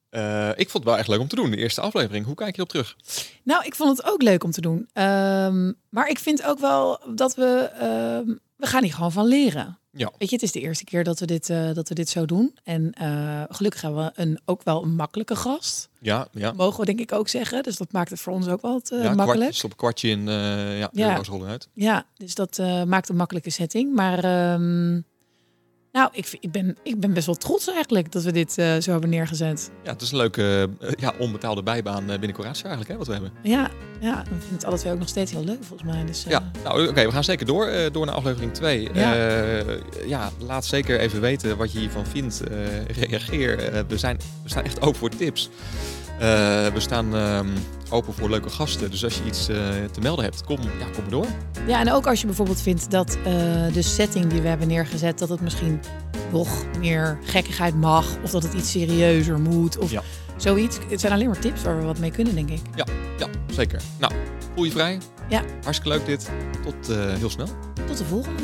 [SPEAKER 1] Eh, ik vond het wel echt leuk om te doen, de eerste aflevering. Hoe kijk je op terug?
[SPEAKER 2] Nou, ik vond het ook leuk om te doen. Ehm, maar ik vind ook wel dat we... ehm, we gaan hier gewoon van leren.
[SPEAKER 1] Ja.
[SPEAKER 2] Weet je, het is de eerste keer dat we dit, eh, dat we dit zo doen. En eh, gelukkig hebben we een, ook wel een makkelijke gast.
[SPEAKER 1] Ja, ja.
[SPEAKER 2] Mogen we denk ik ook zeggen. Dus dat maakt het voor ons ook wel wat, eh,
[SPEAKER 1] ja,
[SPEAKER 2] makkelijk.
[SPEAKER 1] kwart, stop een kwartje in, ja,
[SPEAKER 2] Ja.
[SPEAKER 1] euro's rollen uit.
[SPEAKER 2] Ja, dus dat maakt een makkelijke setting. Maar ehm, nou, ik, vind- ik, ben, ik ben best wel trots eigenlijk dat we dit eh, zo hebben neergezet.
[SPEAKER 1] Ja, het is een leuke eh, ja, onbetaalde bijbaan eh, binnen Coratio eigenlijk, hè, wat we hebben.
[SPEAKER 2] Ja, ja, we vinden het alle twee ook nog steeds heel leuk volgens mij. Dus,
[SPEAKER 1] Ja, nou oké, we gaan zeker door, door naar aflevering 2.
[SPEAKER 2] Ja.
[SPEAKER 1] Ja. laat zeker even weten wat je hiervan vindt. Reageer. We, zijn, we staan echt open voor tips. Eh, we staan ehm, open voor leuke gasten. Dus als je iets eh, te melden hebt, kom, ja, kom maar door.
[SPEAKER 2] Ja, en ook als je bijvoorbeeld vindt dat eh, de setting die we hebben neergezet, dat het misschien nog meer gekkigheid mag. Of dat het iets serieuzer moet. Of
[SPEAKER 1] Ja.
[SPEAKER 2] zoiets. Het zijn alleen maar tips waar we wat mee kunnen, denk ik.
[SPEAKER 1] Ja, zeker. Nou, voel je vrij.
[SPEAKER 2] Ja.
[SPEAKER 1] Hartstikke leuk dit. Tot heel snel.
[SPEAKER 2] Tot de volgende.